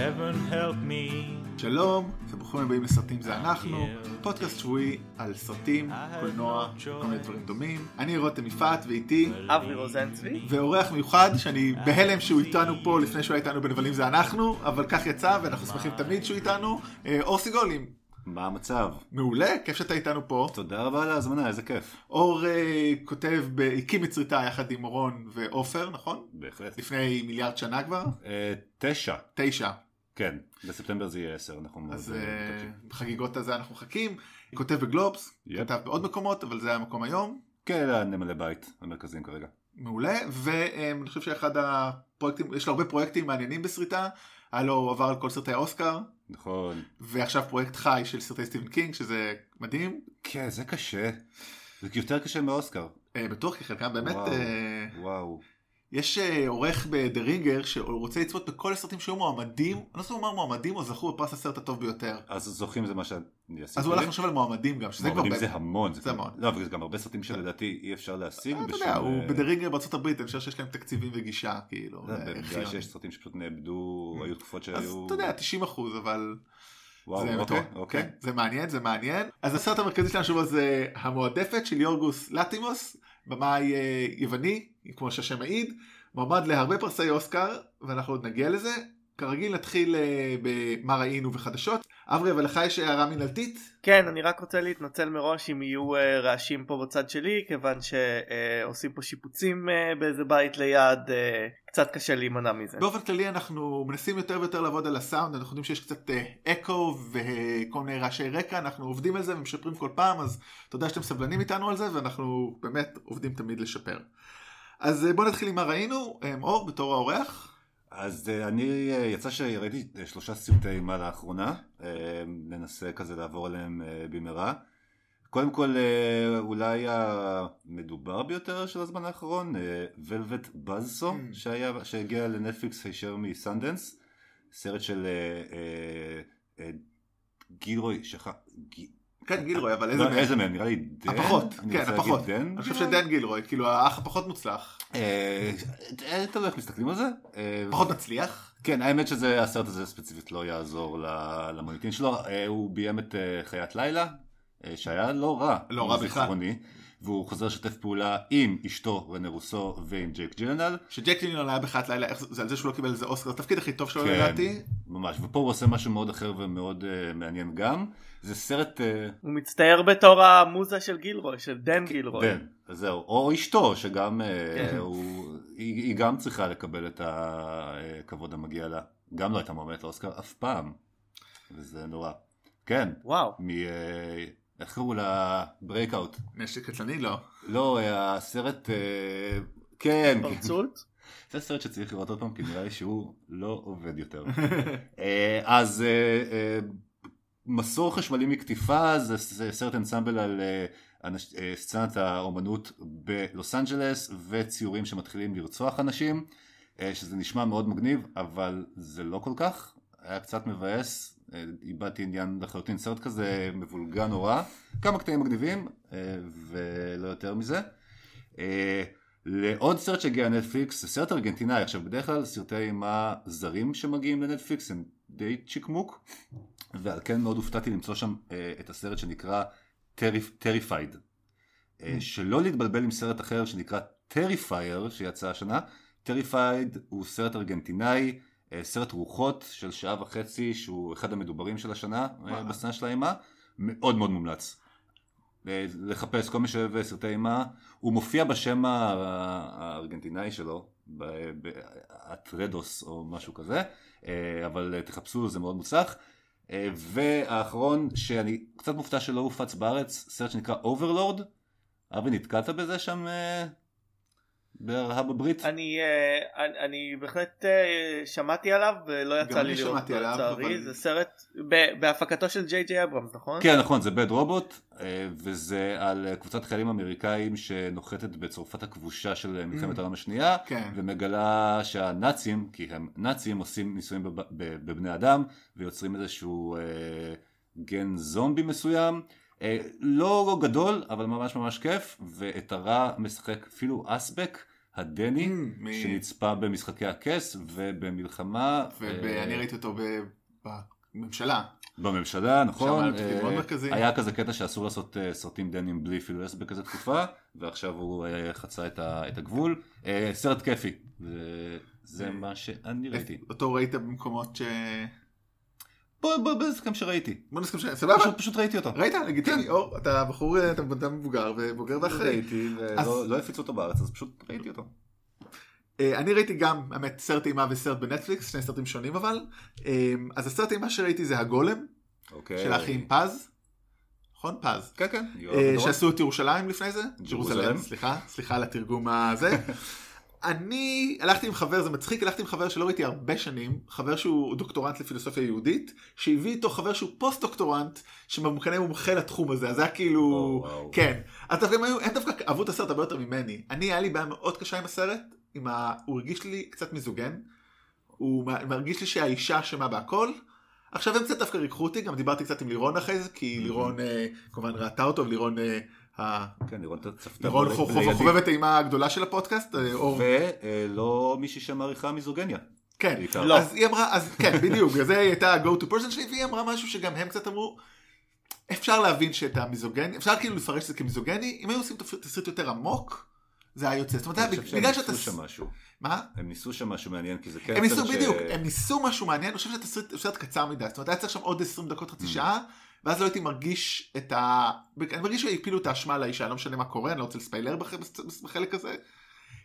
heaven help me. שלום, וברוכים הבאים לסרטים זה אנחנו, פודקאסט שבועי על סרטים, קולנוע, כל מיני דברים דומים. אני רותם יפעת ואיתי, אברי רוזן צבי. ואורח מיוחד שאני בהלם שהוא איתנו פה לפני שהוא היה איתנו בנבלים זה אנחנו, אבל כך יצא ואנחנו שמחים תמיד שהוא איתנו. אה, אור סיגולים, מה המצב? מעולה, כיף שאתה איתנו פה. תודה רבה על ההזמנה, איזה כיף. אור אה, כותב, ב- הקים את סריטה יחד עם אורון ועופר, נכון? בהחלט. לפני מיליארד שנה כבר? אה, תשע, תשע. כן, בספטמבר זה יהיה עשר, אנחנו מאוד... אז אה, אה. בחגיגות הזה אנחנו מחכים. כותב בגלובס. כתב בעוד מקומות, אבל זה המקום היום. כן, הנמלי בית המרכזיים כרגע. מעולה, ואני חושב שאחד הפרויקטים, יש לו הרבה פרויקטים מעניינים בסריטה. היה לו, הוא עבר על כל סרטי האוסקר, נכון. ועכשיו פרויקט חי של סרטי סטיבן קינג, שזה מדהים. כן, זה קשה. זה יותר קשה מאוסקר. אה, בטוח כי חלקם באמת, וואו. אה. יש אה, עורך ב "The Ringer" שהוא רוצה לצפות בכל הסרטים שהיו מועמדים, אני לא אם הוא אמר מועמדים או זכו בפרס הסרט הטוב ביותר. אז זוכים זה מה שאני עשיתי. אז הוא הלך לחשוב על מועמדים גם, שזה כבר... מועמדים זה המון. זה המון. לא, אבל זה גם הרבה סרטים שלדעתי אי אפשר להשיג אתה. יודע, הוא אה, ב "The Ringer" בארצות הברית, אני חושב שיש להם תקציבים וגישה, כאילו. יודע, אה, בגלל. שיש סרטים שפשוט נאבדו, היו תקופות אז שהיו... אתה יודע, 90 אחוז, אבל... וואו, זה אוקיי. אוקיי. כן, זה מעניין, זה מעניין. אז הסרט המרכזי שלנו שוב זה המועדפת של יורגוס לנתימוס, במאי אה, יווני, כמו שהשם מעיד, מועמד להרבה פרסי אוסקר, ואנחנו עוד נגיע לזה. כרגיל נתחיל אה, במה ראינו וחדשות. אברי, אבל לך יש הערה מנהלתית? כן, אני רק רוצה להתנצל מראש אם יהיו אה, רעשים פה בצד שלי, כיוון שעושים פה שיפוצים אה, באיזה בית ליד, אה, קצת קשה להימנע מזה. באופן כללי אנחנו מנסים יותר ויותר לעבוד על הסאונד, אנחנו יודעים שיש קצת אה, אקו וכל מיני רעשי רקע, אנחנו עובדים על זה ומשפרים כל פעם, אז תודה שאתם סבלנים איתנו על זה, ואנחנו באמת עובדים תמיד לשפר. אז אה, בואו נתחיל עם מה ראינו, אה, אור, בתור האורח. אז אה, אני, יצא שראיתי שלושה סרטי אימה לאחרונה, ננסה כזה לעבור עליהם במהרה. קודם כל, אולי המדובר ביותר של הזמן האחרון, ולווט בזסו, Mm. שהיה, שהגיע לנטפליקס הישר מסנדנס, סרט של גילרוי, שכח. כן, גילרוי, אבל איזה לא, מהם? איזה מהם? נראה לי דן? הפחות, כן, הפחות. אני חושב שדן גילרוי, כאילו האח הפחות מוצלח. אה, אה, תלוי איך מסתכלים על זה. אה, פחות מצליח. כן, האמת שזה, הסרט הזה ספציפית לא יעזור למוניטין שלו. הוא ביים את חיית לילה, שהיה לא רע. לא רע בכלל. והוא חוזר לשתף פעולה עם אשתו רנה רוסו ועם ג'ייק ג'ילנל. שג'ק לינון היה בחיית לילה, זה זה על זה שהוא לא קיבל איזה אוסקר, התפקיד הכי טוב שלו כן. לדעתי. ממש, ופה הוא עושה משהו מאוד אחר ומאוד uh, מעניין גם. זה סרט אה, הוא מצטייר בתור המוזה של גילרוי, של דן גילרוי. בן, אז זהו, או אשתו שגם אה, כן. הוא, היא, היא גם צריכה לקבל את הכבוד המגיע לה. גם לא הייתה מועמדת לאוסקר אף פעם. וזה נורא. כן, וואו. מ... אה, איך קראו לה? Breakout. נשק קטלני לא. לא, הסרט... אה, כן, התפרצות? זה סרט שצריך לראות עוד פעם, כי נראה לי שהוא לא עובד יותר. אה, אז אה, מסור חשמלי מקטיפה זה סרט אנסמבל על סצנת האומנות בלוס אנג'לס וציורים שמתחילים לרצוח אנשים, שזה נשמע מאוד מגניב, אבל זה לא כל כך, היה קצת מבאס, איבדתי עניין לחלוטין, סרט כזה מבולגן נורא, כמה קטעים מגניבים אה, ולא יותר מזה. אה, לעוד סרט שהגיע לנטפליקס, זה סרט ארגנטינאי, עכשיו בדרך כלל סרטי אימה זרים שמגיעים לנטפליקס הם די צ'יקמוק, ועל כן מאוד הופתעתי למצוא שם אה, את הסרט שנקרא טריפייד. שלא להתבלבל עם סרט אחר שנקרא טריפייר שיצא השנה, טריפייד הוא סרט ארגנטינאי, סרט רוחות של שעה וחצי שהוא אחד המדוברים של השנה אה. בסצנה של האימה, מאוד מאוד מומלץ. אה, לחפש כל מי שאוהב סרטי אימה, הוא מופיע בשם הארגנטינאי שלו, באטרדוס או משהו כזה, אה, אבל אה, תחפשו זה מאוד מוצלח. אה, והאחרון שאני קצת מופתע שלא הופץ בארץ, סרט שנקרא Overlord. אבי נתקלת בזה שם בארצות הברית? אני, אה, אני, אני בהחלט אה, שמעתי עליו ולא יצא לי לראות אותו לצערי, אבל- זה סרט ב- בהפקתו של ג'יי ג'יי אברמס נכון? כן נכון זה Bad Robot אה, וזה על קבוצת חיילים אמריקאים שנוחתת בצרפת הכבושה של מלחמת העולם השנייה כן. ומגלה שהנאצים כי הם נאצים עושים ניסויים בב- בבני אדם ויוצרים איזשהו אה, גן זומבי מסוים לא גדול אבל ממש ממש כיף ואת הרע משחק אפילו אסבק הדני, Mm, מ- שנצפה במשחקי הכס ובמלחמה. ואני אה, ראיתי אותו בממשלה. בממשלה, נכון. היה אה. היה כזה קטע שאסור לעשות אה, סרטים דנים בלי פילוס בכזה תקופה, ועכשיו הוא חצה את ה- את הגבול. סרט כיפי, וזה מה שאני ראיתי. אותו ראית במקומות ש... בוא, גם שראיתי. בוא נסכים ש... סבבה? פשוט, פשוט ראיתי אותו. ראית? לגיטימי. אור, אתה בחור, אתה אדם מבוגר ובוגר ואחראי. ראיתי, אז- ולא לא הפיצו אותו בארץ, אז פשוט ראיתי אותו. אה, אני ראיתי גם, האמת, סרט אימה וסרט בנטפליקס, שני סרטים שונים אבל. אה, אז הסרט אימה שראיתי זה הגולם, אוקיי. של האחים פז. נכון? פז. כן, כן. אה. שעשו את ירושלים לפני זה? ג'רוזלם. סליחה, סליחה על התרגום הזה. אני הלכתי עם חבר, זה מצחיק, הלכתי עם חבר שלא ראיתי הרבה שנים, חבר שהוא דוקטורנט לפילוסופיה יהודית, שהביא איתו חבר שהוא פוסט דוקטורנט, שמכנה מומחה לתחום הזה, אז זה היה כאילו, או, וואו. כן. אז דווקא הם היו, הם דווקא אהבו את הסרט הרבה יותר ממני. אני, היה לי בעיה מאוד קשה עם הסרט, עם ה... הוא הרגיש לי קצת מיזוגן, הוא מרגיש לי שהאישה אשמה בהכל. עכשיו הם קצת דווקא ריככו אותי, גם דיברתי קצת עם לירון אחרי זה, כי לירון אה, כמובן ראתה אותו, ולירון אה, כן, לראות את הצפתה. לירון חוב- לידי. חובבת אימה הגדולה של הפודקאסט, אה. ולא מישהי שמעריכה מיזוגניה. כן. לא. אז היא אמרה, אז כן, בדיוק, בגלל זה הייתה ה-go to person שלי, והיא אמרה משהו שגם הם קצת אמרו, אפשר להבין שאת המיזוגני, אפשר כאילו לפרש את זה כמיזוגני, אם היו עושים תסריט יותר עמוק, זה היה יוצא. זאת אומרת, אני חושב שהם בגלל ניסו שאתה... שם משהו. מה? הם ניסו שם משהו מעניין, כי זה כן הם ניסו בדיוק, הם ניסו משהו מעניין, אני חושב שהתסריט קצר מדי, זאת אומרת היה צריך שם עוד 20 דקות Mm. חצי שעה, ואז לא הייתי מרגיש את ה... אני מרגיש שהפילו את האשמה על האישה, לא משנה מה קורה, אני לא רוצה לספיילר בח- בחלק הזה.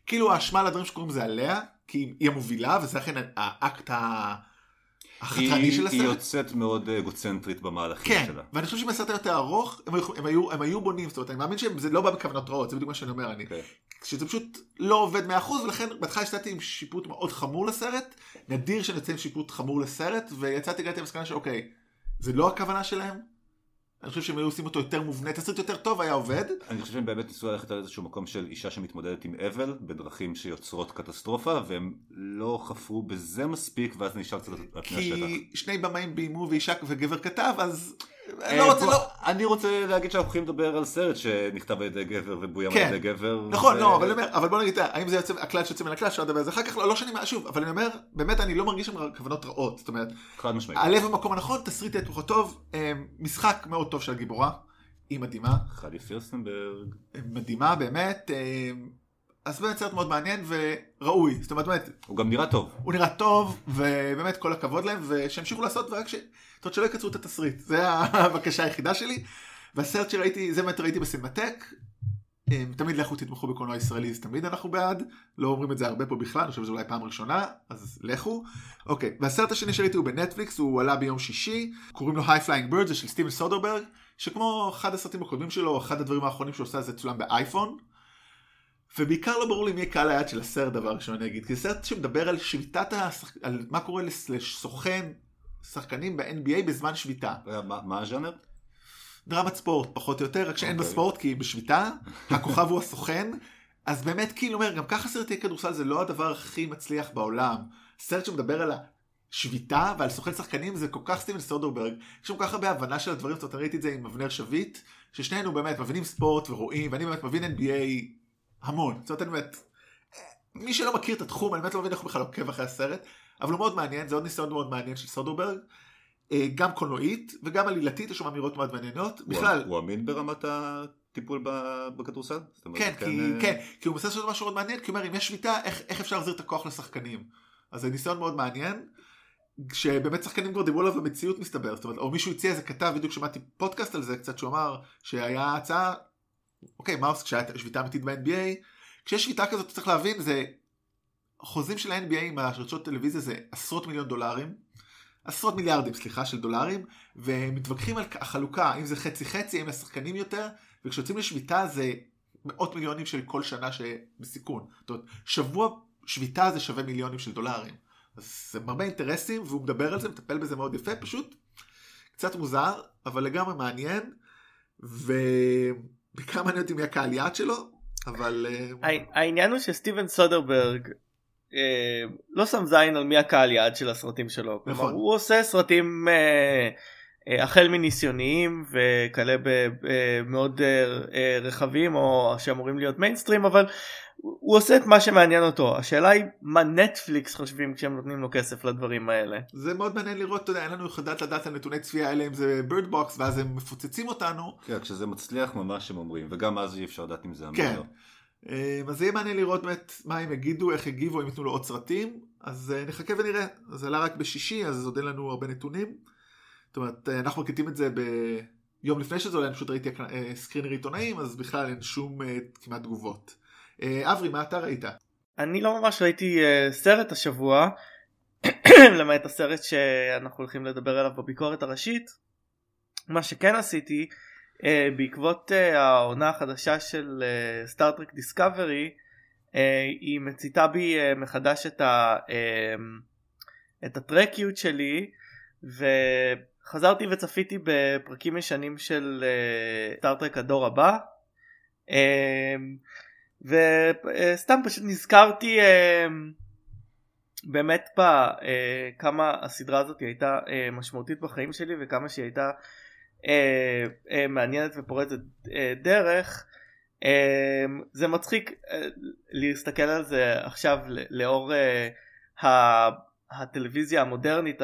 כאילו האשמה על הדברים שקורים זה עליה, כי היא המובילה, וזה אכן האקט ה- החתרני היא של היא הסרט. יוצאת מאוד אה, אגוצנטרית במהלכים כן, שלה. ואני חושב שאם הסרט היה יותר ארוך, הם היו- הם היו- הם היו בונים, זאת אומרת, אני מאמין שזה לא בא בכוונות רעות, זה בדיוק מה שאני אומר, אני אוקיי. שזה פשוט לא עובד 100% ולכן בהתחלה יצאתי עם שיפוט מאוד חמור לסרט, נדיר שנצא עם שיפוט חמור לסרט, ויצאתי הגעתי למסקנה שאוקיי, זה לא הכוונה שלהם, אני חושב שהם היו עושים אותו יותר מובנה, תסריט יותר טוב היה עובד, אני חושב שהם באמת ניסו ללכת על איזשהו מקום של אישה שמתמודדת עם אבל בדרכים שיוצרות קטסטרופה והם לא חפרו בזה מספיק ואז נשאר קצת על פני השטח. כי שני במאים ביימו ואישה וגבר כתב, אז לא רוצה, בוא, לא, אני רוצה להגיד שאנחנו יכולים לדבר על סרט שנכתב על ידי גבר ובוים כן. על ידי גבר. נכון, ו- לא, אבל אומר, אבל בוא נגיד, האם זה יוצא, הכלל שיוצא מן הכלל, אפשר לדבר על זה אחר כך, לא, לא שאני, שוב, אבל אני אומר, באמת אני לא מרגיש שם כוונות רעות, זאת אומרת, חד משמעית. הלב במקום הנכון, תסריט יהיה טוב, אה, משחק מאוד טוב של הגיבורה, היא מדהימה, חלי פירסנברג. מדהימה באמת, אה, אז באמת סרט מאוד מעניין וראוי, זאת אומרת, באמת, הוא גם נראה טוב. הוא נראה טוב, ובאמת כל הכבוד להם, ושימשיכו לעשות, ורק ש... זאת אומרת שלא יקצרו את התסריט, זה הבקשה היחידה שלי, והסרט שראיתי, זה באמת ראיתי בסינמטק, אה, תמיד לכו תתמכו בקולנוע ישראלי, אז תמיד אנחנו בעד, לא אומרים את זה הרבה פה בכלל, אני חושב שזו אולי פעם ראשונה, אז לכו. אוקיי, והסרט השני שראיתי הוא בנטפליקס, הוא עלה ביום שישי, קוראים לו High Flying Bird, זה של סטיבן סודרברג, שכמו אחד הסרטים הקודמים שלו, אחד הדברים האחרונים שהוא עושה זה צולם באייפון. ובעיקר לא ברור לי מי קהל היעד של הסרט דבר ראשון אני אגיד, כי זה סרט שמדבר על שביתת, השח... על מה קורה לס- לסוכן שחקנים ב-NBA בזמן שביתה. רגע, מה מה הז'אנר? דרמת ספורט פחות או יותר, רק שאין אוקיי. בספורט כי היא בשביתה, הכוכב הוא הסוכן, אז באמת כאילו אומר, גם ככה סרטי כדורסל זה לא הדבר הכי מצליח בעולם. סרט שמדבר על השביתה ועל סוכן שחקנים זה כל כך סטיבן סודרברג, יש שם כל כך הרבה הבנה של הדברים, זאת אומרת, ראיתי את זה עם אבנר שביט, ששנינו באמת מבינים ספורט ורואים, ואני באמת מבין NBA המון, זאת אומרת, באמת, מי שלא מכיר את התחום, אני באמת לא מבין איך הוא בכלל עוקב אחרי הסרט, אבל הוא מאוד מעניין, זה עוד ניסיון מאוד מעניין של סודרברג. אה, גם קולנועית וגם עלילתית, יש שם אמירות מאוד מעניינות. בכלל, הוא אמין ברמת הטיפול בכדורסל? כן, זה כי, אה, כן, כי הוא מנסה לעשות משהו מאוד מעניין, כי הוא אומר, אם יש שביתה, איך, איך אפשר להחזיר את הכוח לשחקנים? אז זה ניסיון מאוד מעניין, שבאמת שחקנים כבר דיברו עליו במציאות מסתבר, זאת אומרת, או מישהו הציע איזה כתב, בדיוק שמעתי פודקאסט על זה קצת, שהוא אמר שהיה הצעה, אוקיי, מה עושה כשהיה שביתה אמיתית ב-NBA? כשיש שביתה כזאת, צריך להבין, זה חוזים של ה-NBA עם הרשתות טלוויזיה זה עשרות מיליון דולרים, עשרות מיליארדים, סליחה, של דולרים, ומתווכחים על החלוקה, האם זה חצי חצי, האם לשחקנים יותר, וכשיוצאים לשביתה זה מאות מיליונים של כל שנה שבסיכון. זאת אומרת, שבוע שביתה זה שווה מיליונים של דולרים. אז זה הרבה אינטרסים, והוא מדבר על זה, מטפל בזה מאוד יפה, פשוט קצת מוזר, אבל לגמרי מעניין, ובעיקר מעניין אותי מי הקהל יעד שלו, אבל... אה, העניין הוא שסטיבן סודרברג אה, לא שם זין על מי הקהל יעד של הסרטים שלו. נכון. הוא עושה סרטים אה, החל מניסיוניים וכאלה מאוד רחבים או שאמורים להיות מיינסטרים אבל הוא עושה את מה שמעניין אותו השאלה היא מה נטפליקס חושבים כשהם נותנים לו כסף לדברים האלה. זה מאוד מעניין לראות אתה יודע אין לנו יכולת לדעת על נתוני צפייה האלה אם זה Bird Box ואז הם מפוצצים אותנו. כן כשזה מצליח ממש הם אומרים וגם אז אי אפשר לדעת אם זה אמר. כן. אה, אז יהיה מעניין לראות באמת מה הם יגידו איך יגיבו אם ייתנו לו עוד סרטים אז אה, נחכה ונראה זה עלה רק בשישי אז עוד אין לנו הרבה נתונים. זאת אומרת אה, אנחנו מקליטים את זה ביום לפני שזה עולה אני פשוט ראיתי סקרינר עיתונאים אז בכלל אין שום כמעט תגובות. אה, אברי, מה אתה ראית? אני לא ממש ראיתי סרט השבוע, למעט הסרט שאנחנו הולכים לדבר עליו בביקורת הראשית. מה שכן עשיתי, בעקבות העונה החדשה של סטארטרק דיסקאברי, היא מציתה בי מחדש את, ה, את הטרקיות שלי, וחזרתי וצפיתי בפרקים ישנים של סטארטרק uh, הדור הבא. Uh, וסתם פשוט נזכרתי אה, באמת בכמה אה, הסדרה הזאת הייתה אה, משמעותית בחיים שלי וכמה שהיא הייתה מעניינת ופורצת דרך. זה מצחיק להסתכל על זה עכשיו לאור הטלוויזיה המודרנית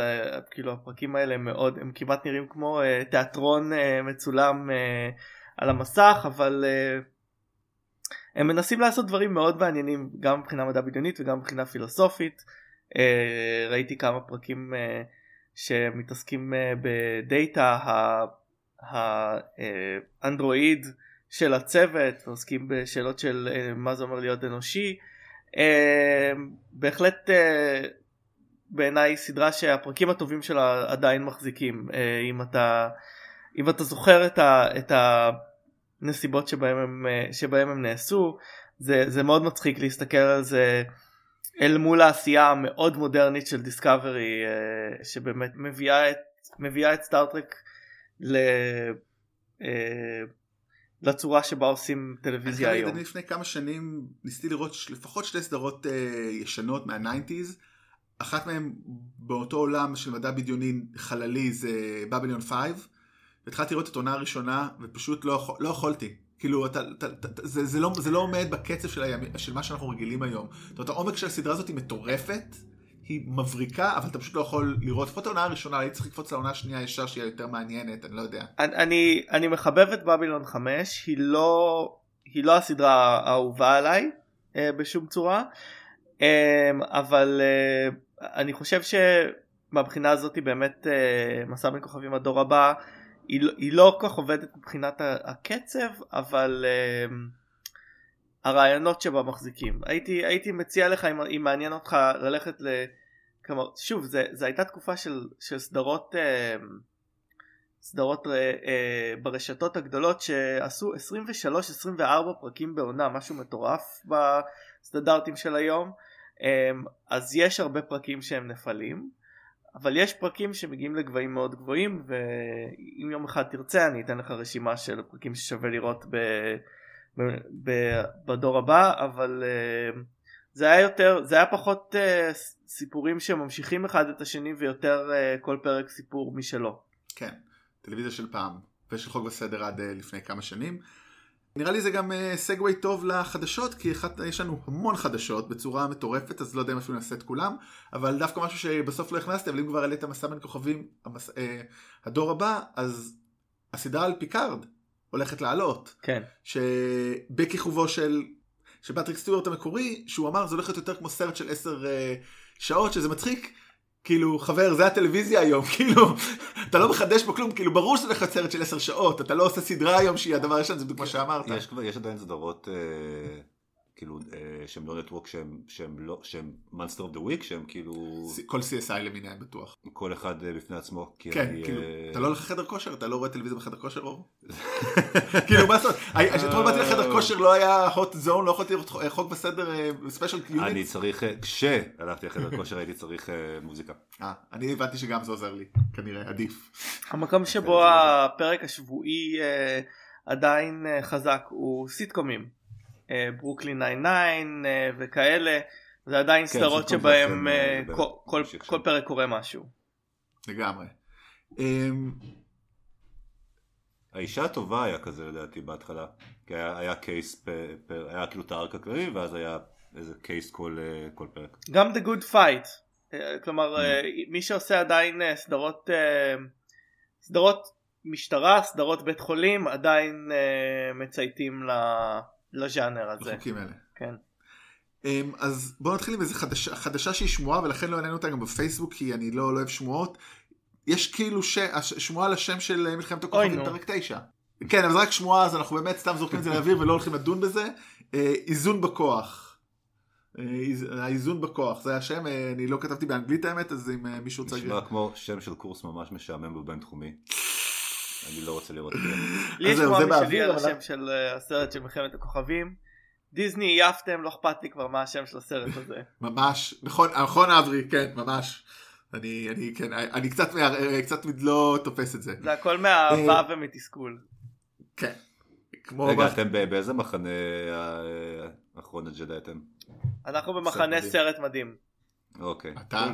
כאילו הפרקים האלה מאוד הם כמעט נראים כמו תיאטרון מצולם על המסך אבל הם מנסים לעשות דברים מאוד מעניינים גם מבחינה מדע בדיונית וגם מבחינה פילוסופית. אה, ראיתי כמה פרקים אה, שמתעסקים אה, בדאטה האנדרואיד של הצוות ועוסקים בשאלות של מה זה אומר להיות אנושי. בהחלט בעיניי סדרה שהפרקים הטובים שלה עדיין מחזיקים אם אתה אם אתה זוכר את ה... את ה נסיבות שבהם הם, אה, שבהם הם נעשו זה, זה מאוד מצחיק להסתכל על זה אל מול העשייה המאוד מודרנית של Discovery אה, שבאמת מביאה את, מביאה את Star Trek ל... אה, לצורה שבה עושים טלוויזיה היום. אני לפני כמה שנים ניסיתי לראות לפחות שתי סדרות ישנות מה nineties אחת מהן באותו עולם של מדע בדיוני חללי זה Babylon 5 והתחלתי לראות את העונה הראשונה ופשוט לא, לא יכולתי. כאילו אתה, אתה, אתה, זה, זה, לא, זה לא עומד בקצב של, הימי, של מה שאנחנו רגילים היום. זאת אומרת העומק של הסדרה הזאת היא מטורפת, היא מבריקה, אבל אתה פשוט לא יכול לראות, לפחות העונה הראשונה, הייתי צריך לקפוץ לעונה השנייה ישר שהיא יותר מעניינת, אני לא יודע. אני, אני מחבב את בבילון 5, היא לא, היא לא הסדרה האהובה עליי אה, בשום צורה, אה, אבל אה, אני חושב שמבחינה הזאת באמת אה, מסע בין כוכבים הדור הבא, היא, לא, היא לא כל כך עובדת מבחינת הקצב אבל uh, הרעיונות שבה מחזיקים. הייתי הייתי מציע לך אם, אם מעניין אותך ללכת ל... כלומר שוב זה, זה הייתה תקופה של, של סדרות uh, סדרות ברשתות הגדולות שעשו 23-24 פרקים בעונה משהו מטורף בסטנדרטים של היום אז יש הרבה פרקים שהם נפלים אבל יש פרקים שמגיעים לגבהים מאוד גבוהים ואם יום אחד תרצה אני אתן לך רשימה של פרקים ששווה לראות ב, ב, ב, בדור הבא אבל uh, זה היה יותר זה היה פחות uh, סיפורים שממשיכים אחד את השני ויותר uh, כל פרק סיפור משלו. כן טלוויזיה של פעם ושל חוק וסדר עד uh, לפני כמה שנים. נראה לי זה גם סגווי uh, טוב לחדשות, כי אחת, יש לנו המון חדשות בצורה מטורפת, אז לא יודע אם אפילו נעשה את כולם, אבל דווקא משהו שבסוף לא הכנסתי, אבל אם כבר העלית מסע בין כוכבים, המס, uh, הדור הבא, אז הסדרה על פיקארד הולכת לעלות. כן. שבכיכובו של, של פטריק סטיוארט המקורי, שהוא אמר זה הולך להיות יותר כמו סרט של עשר אה, שעות, שזה מצחיק. כאילו חבר זה הטלוויזיה היום כאילו אתה לא מחדש פה כלום כאילו ברור שזה סרט של עשר שעות אתה לא עושה סדרה היום שהיא הדבר הראשון זה בדיוק מה שאמרת. יש, יש עדיין סדרות אה, כאילו אה, שהם לא network שהם שהם לא שהם monster of the week שהם כאילו כל CSI למיניהם בטוח. כל אחד אה, בפני עצמו כן כאילו אתה לא הולך לחדר כושר? אתה לא רואה טלוויזיה בחדר כושר אור? כאילו מה זאת אתמול באתי לחדר כושר לא היה hot zone לא יכולתי לראות חוק וסדר special unit אני צריך כשהלכתי לחדר כושר הייתי צריך מוזיקה. אני הבנתי שגם זה עוזר לי כנראה עדיף. המקום שבו הפרק השבועי עדיין חזק הוא סיטקומים. ברוקלין 99 אה, וכאלה זה עדיין כן, סדרות שבהם אה, כל, כל, כל פרק קורה משהו. לגמרי. אמ, האישה הטובה היה כזה לדעתי בהתחלה, כי היה, היה קייס, פ, פ, היה כאילו את הארק הכללי ואז היה איזה קייס כל, אה, כל פרק. גם The Good Fight. אה, כלומר, Mm. אה, מי שעושה עדיין אה, סדרות, אה, סדרות משטרה, סדרות בית חולים, עדיין אה, מצייתים ל- לז'אנר הזה. החוקים האלה. כן. אמ, אז בואו נתחיל עם איזה חדשה, חדשה שהיא שמועה ולכן לא העלינו אותה גם בפייסבוק כי אני לא, לא אוהב שמועות. יש כאילו ש... שמועה על השם של מלחמת הכוכבים. פרק 9. כן אבל זה רק שמועה אז אנחנו באמת סתם זורקים את זה לאוויר ולא הולכים לדון בזה. אה, איזון בכוח. אה, איז- האיזון בכוח זה השם אה, אני לא כתבתי באנגלית האמת אז אם מישהו צריך. נשמע כמו שם של קורס ממש משעמם בבינתחומי. אני לא רוצה לראות את זה. לי יש משלי באוויר, על השם של אה, הסרט של מלחמת הכוכבים. דיסני עייפתם, לא אכפת לי כבר מה השם של הסרט הזה. ממש נכון נכון אברי כן ממש. אני אני כן אני קצת מערער- קצת לא תופס את זה. זה הכל מאהבה ומתסכול. כן. כמו רגע, אתם באיזה מחנה אה, אחרון הג'די אתם? אנחנו במחנה. סרט מדהים. אוקיי. אתה?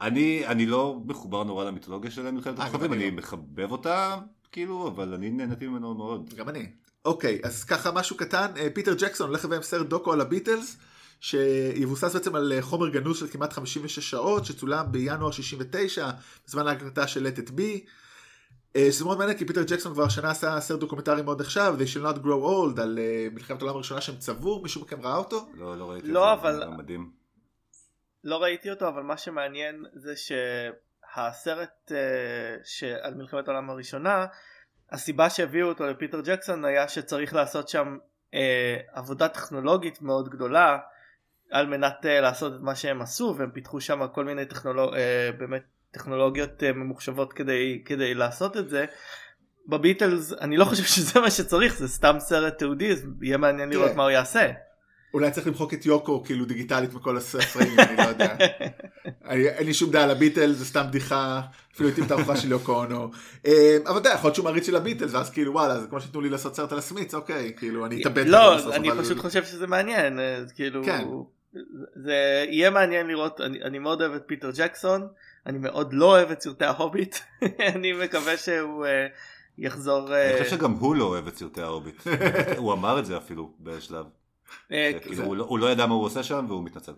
אני אני לא מחובר נורא למיתולוגיה של מלחמת אה, הכוכבים, אני. מחבב אותה, כאילו, אבל אני נהניתי ממנו מאוד. גם אני. אוקיי, אז ככה משהו קטן, אה, פיטר ג'קסון הולך לביים סרט דוקו על הביטלס, שיבוסס בעצם על אה, חומר גנוז של כמעט 56 שעות, שצולם בינואר 69, בזמן ההקלטה של Let It Be. אה, שזה מאוד מעניין כי פיטר ג'קסון כבר השנה עשה סרט דוקומנטרי מאוד נחשב, They shall not grow old, על מלחמת העולם הראשונה שהם צבעו, מישהו מכם ראה אותו? לא, לא ראיתי לא, זה, אבל- מדהים. לא ראיתי אותו אבל מה שמעניין זה שהסרט אה, שעל מלחמת העולם הראשונה הסיבה שהביאו אותו לפיטר ג'קסון היה שצריך לעשות שם אה, עבודה טכנולוגית מאוד גדולה על מנת אה, לעשות את מה שהם עשו והם פיתחו שם כל מיני טכנולוג... אה, באמת טכנולוגיות אה, ממוחשבות כדי, כדי לעשות את זה. בביטלס אני לא חושב שזה מה שצריך זה סתם סרט תיעודי אז יהיה מעניין לראות תראה. מה הוא יעשה. אולי צריך למחוק את יוקו כאילו דיגיטלית מכל הספרים, אני לא יודע. אני- אין לי שום דעה על הביטלס, זה סתם בדיחה, אפילו הייתי בתערוכה של יוקו אונו. אה, אבל אתה יודע, יכול להיות שהוא מעריץ של הביטלס, ואז כאילו וואלה, זה כמו שתנו לי לעשות סרט על ה Smiths, אוקיי, כאילו אני אתאבד. לא, אני אבל- פשוט חושב שזה מעניין, אה, כאילו, כן. זה יהיה מעניין לראות, אני, אני מאוד אוהב את פיטר ג'קסון, אני מאוד לא אוהב את סרטי ההוביט, אני מקווה שהוא אה, יחזור, אה, אני חושב שגם הוא לא אוהב את סרטי ההוביט. הוא אמר את זה אפילו בשלב. אה, כאילו, הוא לא- הוא לא ידע מה הוא עושה שם והוא מתנצל.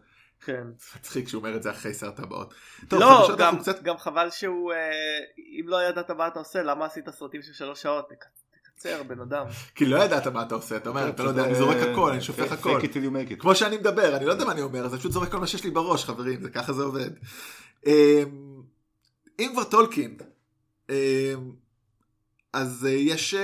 כן. מצחיק שהוא אומר את זה אחרי סרט הבאות. לא, גם, אנחנו קצת... גם חבל שהוא, אה, אם לא ידעת מה אתה עושה, למה עשית סרטים של שלוש שעות? תק- תקצר בן אדם. כי לא ידעת מה אתה עושה, אתה אומר, אתה לא יודע, אני זורק הכל, אני שופך הכל. fake it till you make it. כמו שאני מדבר, אני לא יודע מה אני אומר, אז אני פשוט זורק כל מה שיש לי בראש, חברים, זה ככה זה עובד. אמ, אם כבר טולקין, אמ, אז אה, יש...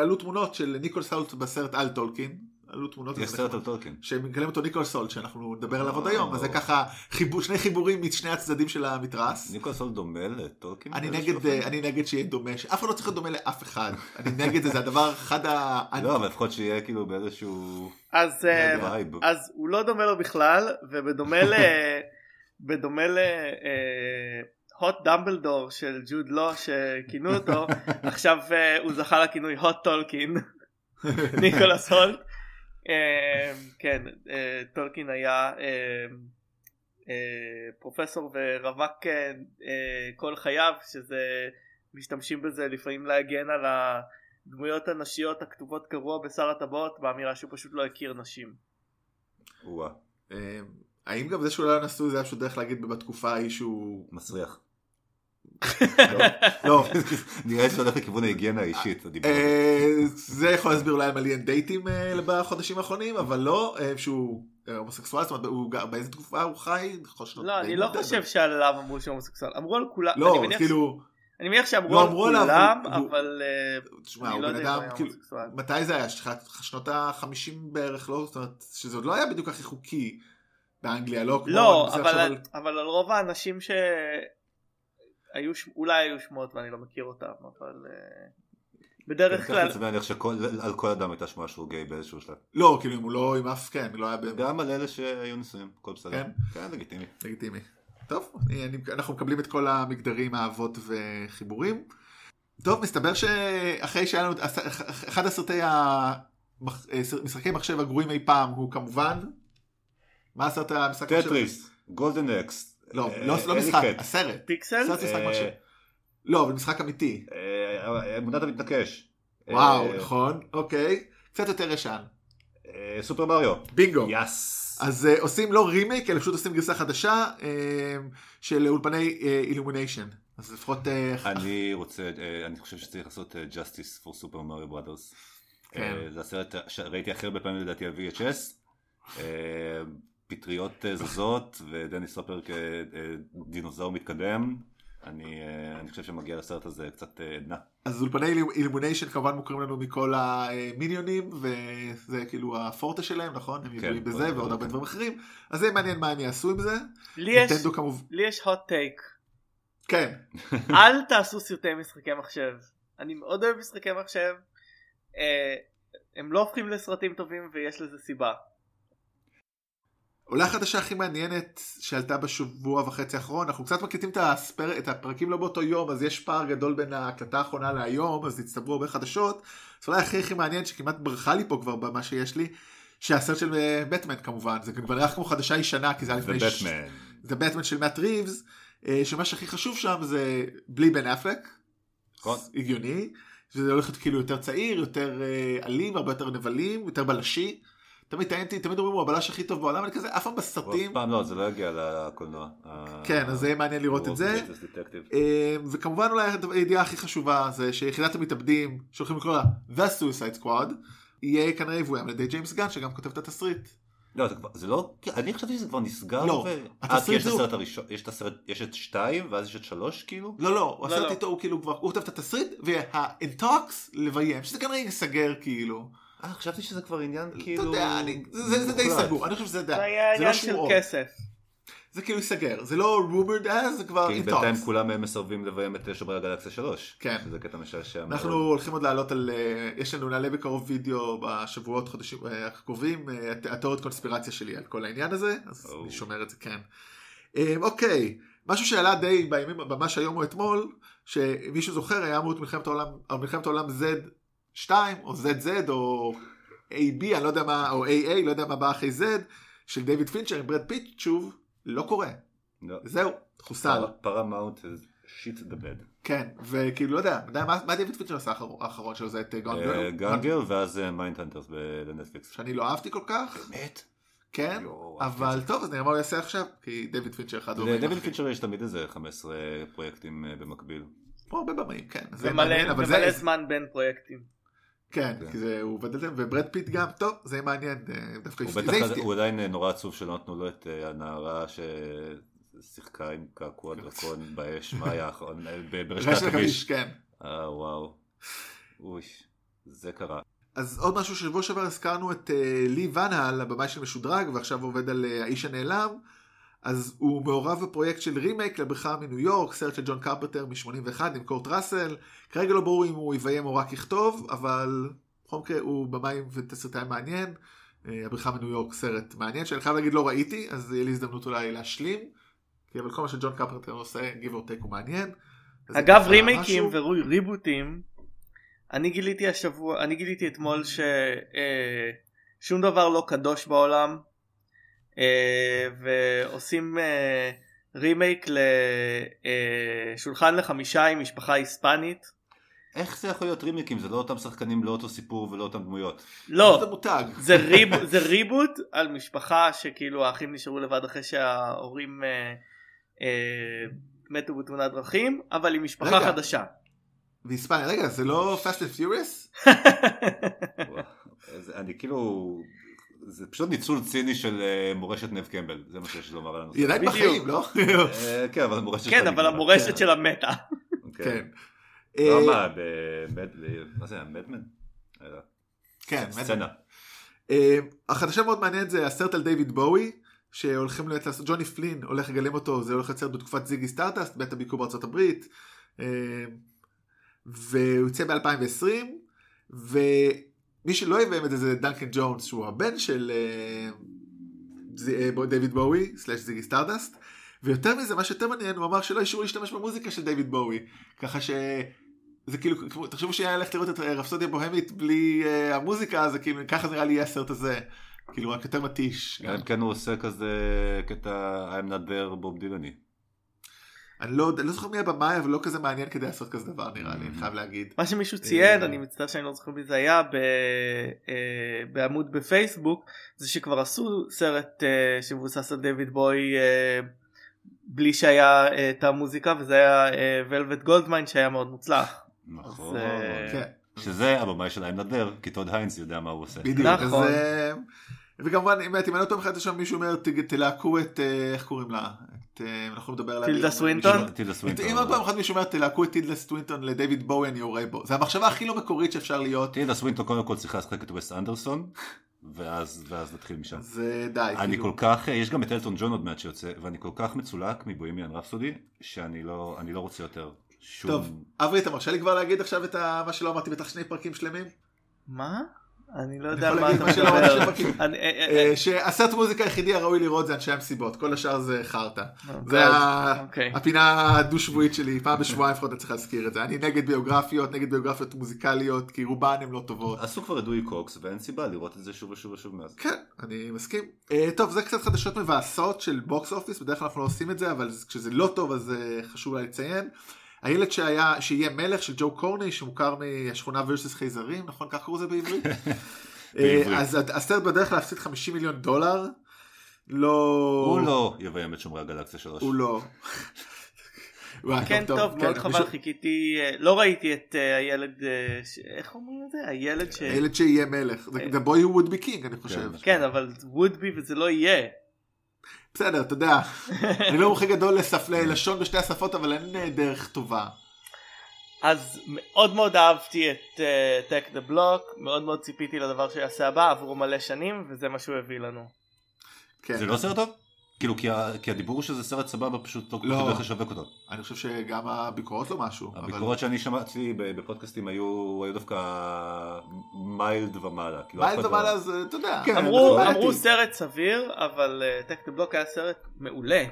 עלו תמונות של ניקולס הולט בסרט על טולקין, עלו תמונות, יש סרט. על טולקין. שמגלם אותו ניקולס הולט שאנחנו נדבר עליו עוד אה. היום אז זה ככה שני חיבורים משני הצדדים של המתרס. ניקולס הולט דומה לטולקין? אני נגד? אה, אני נגד שיהיה דומה שאף אחד לא צריך להיות דומה לאף אחד אני נגד זה זה הדבר אחד ה... לא, אבל לפחות שיהיה כאילו באיזשהו אז, אה. אז הוא לא דומה לו בכלל, ובדומה ל... בדומה ל... hot Dumbledore של ג'וד לו שכינו אותו עכשיו אה, הוא זכה לכינוי hot טולקין ניקולס הולט אה, כן אה, טולקין היה פרופסור ורווק כל חייו שזה משתמשים בזה לפעמים להגן על הדמויות הנשיות הכתובות קבוע בשר הטבעות באמירה שהוא פשוט לא הכיר נשים. האם גם זה שהוא לא היה נשוי זה היה פשוט דרך להגיד בתקופה ההיא שהוא מסריח. לא נראה שזה הולך לכיוון ההיגיינה האישית. אה, זה יכול להסביר אולי על אין דייטים בחודשים האחרונים אבל לא אה, שהוא אה, הומוסקסואל זאת אומרת באיזה תקופה הוא חי לא, אני לא. חושב שעליו אמרו שהוא הומוסקסואל, אמרו על כולם, לא כאילו אני מניח שאמרו לא על כולם, אבל תשמע אני הוא לא בן יודע אם הוא אדם כאילו. מתי זה היה שנות ה-50 בערך לא זאת אומרת שזה עוד לא היה בדיוק הכי חוקי באנגליה לא לא, אבל על- אבל על רוב האנשים שהיו, ש- אולי היו שמועות ואני לא מכיר אותם, אבל אה, בדרך ככה כלל, זה להניח שעל כל אדם הייתה שמועה שהוא גיי באיזשהו שלב. לא כאילו אם הוא לא עם אף כן לא היה גם על אלה שהיו נשואים, הכל בסדר. כן? כן, לגיטימי. לגיטימי. טוב, אני, אני, אנחנו מקבלים את כל המגדרים, האהבות וחיבורים. טוב, מסתבר שאחרי שהיה לנו, אחד הסרטי המשחקי מחשב הגרועים אי פעם הוא כמובן, מה הסרט המשחק? טטריס, Golden Axe. לא, אה, לא, לא משחק. הסרט. Pixels, סרט משחק אה, מחשב. לא, אבל משחק אמיתי. אה, אה, אמונת המתנקש. וואו, נכון, אוקיי. קצת יותר ישן. סופר מריו. בינגו. יס. אז אה, עושים לא רימייק, אלא פשוט עושים גרסה חדשה אה, של אולפני Illumination. אז לפחות... אה, אני רוצה, אני חושב שצריך לעשות Justice for Super Mario Brothers. כן. זה הסרט שראיתי הכי הרבה פעמים לדעתי על VHS. פטריות אה, זזות ודניס סופר כדינוזאור מתקדם. אני אה, אני חושב שמגיע לסרט הזה קצת אה, עדנה. אז אולפני אילומיניישן כמובן מוכרים לנו מכל המיניונים, וזה כאילו הפורטה שלהם, נכון? הם כן, ידועים בזה. ועוד הרבה דברים אחרים. אז זה מעניין מה הם יעשו עם זה. לי יש, hot take. כן. אל תעשו סרטי משחקי מחשב. אני מאוד אוהב משחקי מחשב. הם לא הופכים לסרטים טובים ויש לזה סיבה. עולה החדשה הכי מעניינת שעלתה בשבוע וחצי האחרון, אנחנו קצת מקליטים את, הספר, את הפרקים לא באותו יום, אז יש פער גדול בין ההקלטה האחרונה להיום, אז הצטברו הרבה חדשות. אז אולי הכי הכי מעניין שכמעט ברחה לי פה כבר במה שיש לי, שהסרט של אה, בטמן כמובן, זה כבר נראה כמו חדשה ישנה, כי זה היה לפני... ש-. זה בטמן של מאט ריבס, אה, שמה שהכי חשוב שם זה בלי בן אפלק, נכון. הגיוני, שזה הולך להיות כאילו יותר צעיר, יותר אה, אלים, הרבה יותר נבלים, יותר בלשי. תמיד טענתי, תמיד אומרים הוא הבלש הכי טוב בעולם, אני כזה אף פעם אף בסרטים. פעם לא, זה לא יגיע לקולנוע. כן, אז זה יהיה מעניין לראות את זה. אה, וכמובן אולי הידיעה הכי חשובה זה שיחידת המתאבדים שהולכים לקרוא לה The Suicide Squad יהיה כנראה יבוים על ידי ג'יימס גן שגם כותב את התסריט. לא, זה לא, אני חשבתי שזה כבר נסגר. לא, ו- התסריט אה, כי יש את הסרט הראשון, יש את הסרט, יש את שתיים, ואז יש את שלוש כאילו? לא לא, הוא לא, עשה לא. איתו הוא כאילו כבר, הוא כותב את התסריט וה-Intox לביים שזה כנראה ייסגר כאילו. אה, חשבתי שזה כבר עניין אתה כאילו... יודע, אני- זה די. סגור, אני חושב שזה די, זה היה זה לא עניין של כסף. זה כאילו ייסגר, זה לא rumored as, זה כבר כי בינתיים. כולם מסרבים לביים את שומרי הגלקסיה 3. כן. שזה קטע משעשע מאוד. אנחנו הולכים עוד לעלות על, אה, יש לנו נעלה בקרוב וידאו בשבועות חודשים אה, הקרובים, אה, הת- התיאוריות קונספירציה שלי על כל העניין הזה, אז. אני שומר את זה כן. אה, אוקיי, משהו שעלה די בימים, ממש היום או אתמול, שמישהו זוכר היה אמור את מלחמת העולם, מלחמת העולם Z2 או ZZ או AB, אני לא יודע מה, או AA, לא יודע מה בא אחרי Z, של דיוויד פינצ'ר עם ברד פיט, שוב, לא קורה. לא. זהו, חוסל. Paramount shit the bed. כן, וכאילו, לא יודע, מה מה דיוויד פינצ'ר עשה האחר- האחרון שלו, זה את אה, Gone Girl? Gone Girl ואז Mindhunters בנטפליקס. שאני לא אהבתי כל כך, באמת? כן, יואו, אבל טוב, אז נראה מה הוא יעשה עכשיו, כי דיוויד פינצ'ר אחד הוא לדויד פינצ'ר יש תמיד איזה 15 פרויקטים אה, במקביל. פה הרבה במאים, כן, זה ומלא מעניין, אבל ומלא זה, זמן בין פרויקטים. כן, כן. כי זה, הוא זה, וברד פיט גם, טוב, זה מעניין, אה, דווקא הוא בטח. הוא עדיין אה, נורא עצוב שלא נתנו לו את אה, הנערה ששיחקה עם קעקוע דרקון באש, מה היה האחרון? ברשת רשת הכביש. כן. אה וואו. אוי, זה קרה. אז עוד משהו שבוע שעבר הזכרנו את לי ונהל, הבמאי של משודרג, ועכשיו עובד על האיש הנעלם. אז הוא מעורב בפרויקט של רימייק לבריכה מניו יורק, סרט של ג'ון קרפטר מ-81 עם קורט ראסל. כרגע לא ברור אם הוא יביים או רק יכתוב, אבל בכל מקרה הוא במאי ותסריטאי מעניין. אה, הבריכה מניו יורק סרט מעניין, שאני חייב להגיד לא ראיתי, אז יהיה לי הזדמנות אולי להשלים. כי אבל כל מה שג'ון קרפטר עושה, give or take הוא מעניין. אגב רימייקים. וריבוטים אני גיליתי השבוע אני גיליתי אתמול ששום דבר לא קדוש בעולם אה, ועושים אה, רימייק לשולחן לחמישה עם משפחה היספנית איך זה יכול להיות רימיקים? זה לא אותם שחקנים, לא אותו סיפור ולא אותם דמויות. זה לא מותג. זה, ריב, זה ריבוט על משפחה שכאילו האחים נשארו לבד אחרי שההורים אה, אה, מתו בתאונת דרכים אבל עם משפחה רגע. חדשה. והיספניה, רגע, זה לא Fast and Furious? אני כאילו... זה פשוט ניצול ציני של אה, מורשת נב קמבל, זה מה שיש לומר על הנושא. היא עדיין. בחיים, לא? אה, כן, אבל המורשת כן אבל. המורשת. שלה מתה. כן. לא, אה, מה. מה זה, מדמן? כן, סצנה. החדשה מאוד מעניינת זה הסרט על דיוויד בואי, שהולכים לעשות, ג'וני פלין הולך לגלם אותו, זה הולך לצאת בתקופת Ziggy Stardust, בית הביקור בארצות הברית, והוא יוצא ב-2020, ומי שלא יביים את זה זה דנקן ג'ונס, שהוא הבן של אה, אה, דיוויד בואי, slash Ziggy Stardust, ויותר מזה, מה שיותר מעניין, הוא אמר שלא אישרו להשתמש במוזיקה של דיוויד בואי, ככה ש... זה כאילו, תחשבו שהיה ללכת לראות את רפסודיה בוהמית בלי אה, המוזיקה, זה כאילו, ככה נראה לי יהיה הסרט הזה. כאילו, רק יותר מתיש. אלא אם כן הוא עושה כזה קטע I'm not there בוב דילני. אני לא יודע, לא זוכר מי הבמאי, אבל לא כזה מעניין כדי לעשות כזה דבר נראה לי, אני חייב להגיד. מה שמישהו ציין, אה, אני מצטער שאני לא זוכר מי זה היה, ב- אה, בעמוד בפייסבוק, זה שכבר עשו סרט אה, שמבוסס על דיוויד בוי אה, בלי שהיה את המוזיקה, וזה היה ולווט גולדמיין שהיה מאוד מוצלח. נכון. אז, כן, שזה הבמאי של there, כי טוד היינס יודע מה הוא עושה. בדיוק. נכון. אז, אה, וכמובן, אם אני לא טועה מבחינת השם, מישהו אומר, "ת- תלהקו את, איך קוראים לה? אה, אנחנו נדבר עליה. טילדה סווינטון? טילדה סווינטון. אם עוד פעם אחת מישהו אומר תלהקו את טילדה סווינטון לדיוויד בואי אני יורה בו זה המחשבה הכי לא מקורית שאפשר להיות טילדה סווינטון קודם כל צריכה לשחק את ווס אנדרסון, ואז ואז נתחיל משם. זה די אני כאילו. כל כך, יש גם את אלטון ג'ון עוד מעט שיוצא, ואני כל כך מצולק מ Bohemian Rhapsody, שאני לא אני לא רוצה יותר שום... טוב אברי אתה מרשה לי כבר להגיד עכשיו את ה- מה שלא אמרתי בטח שני פרקים שלמים מה? אני לא יודע מה אתה מדבר. אה, אה, אה, שהסרט מוזיקה היחידי הראוי לראות זה אנשי המסיבות כל השאר זה חרטא אה, זה אוקיי. הפינה הדו-שבועית שלי פעם בשבועיים לפחות אני צריך להזכיר את זה אני נגד ביוגרפיות נגד ביוגרפיות מוזיקליות כי רובן הן לא טובות עשו כבר את דוי קוקס, ואין סיבה לראות את זה שוב ושוב ושוב מאז. כן, אני מסכים. טוב, זה קצת חדשות מבאסות של box office, בדרך כלל אנחנו לא עושים את זה, אבל כשזה לא טוב אז חשוב לציין. הילד שהיה, שיהיה מלך של ג'ו קורניש, שמוכר מהשכונה versus חייזרים, נכון? כך קראו לזה בעברית? בעברית. אה, אז הסרט בדרך להפסיד 50 מיליון דולר. לא... הוא לא יביים את שומרי הגלקסיה שלוש. הוא לא. כן טוב מאוד כן, חבל חיכיתי אה, לא ראיתי את אה, הילד ש- איך אומרים את זה הילד ש... הילד שיהיה מלך. The boy who would be king, אני חושב. כן אבל would be וזה לא יהיה. בסדר, אתה יודע, אני לא מומחה גדול לסף- ללשון בשתי השפות, אבל אין אה, דרך טובה. אז מאוד מאוד אהבתי את טק דה בלוק מאוד מאוד ציפיתי לדבר שיעשה הבא עברו מלא שנים וזה מה שהוא הביא לנו. כן. זה לא סרט טוב? כאילו כי ה- כי הדיבור שזה סרט סבבה פשוט לא כל לא. כך לשווק אותו. אני חושב שגם הביקורות לא משהו. אבל- הביקורות שאני שמעתי ב- בפודקאסטים היו היו דווקא mild ומעלה. כאילו, mild לא- ומעלה זה, אתה יודע. כן, אמרו אמרו. סרט סביר אבל Attack the Block היה סרט מעולה.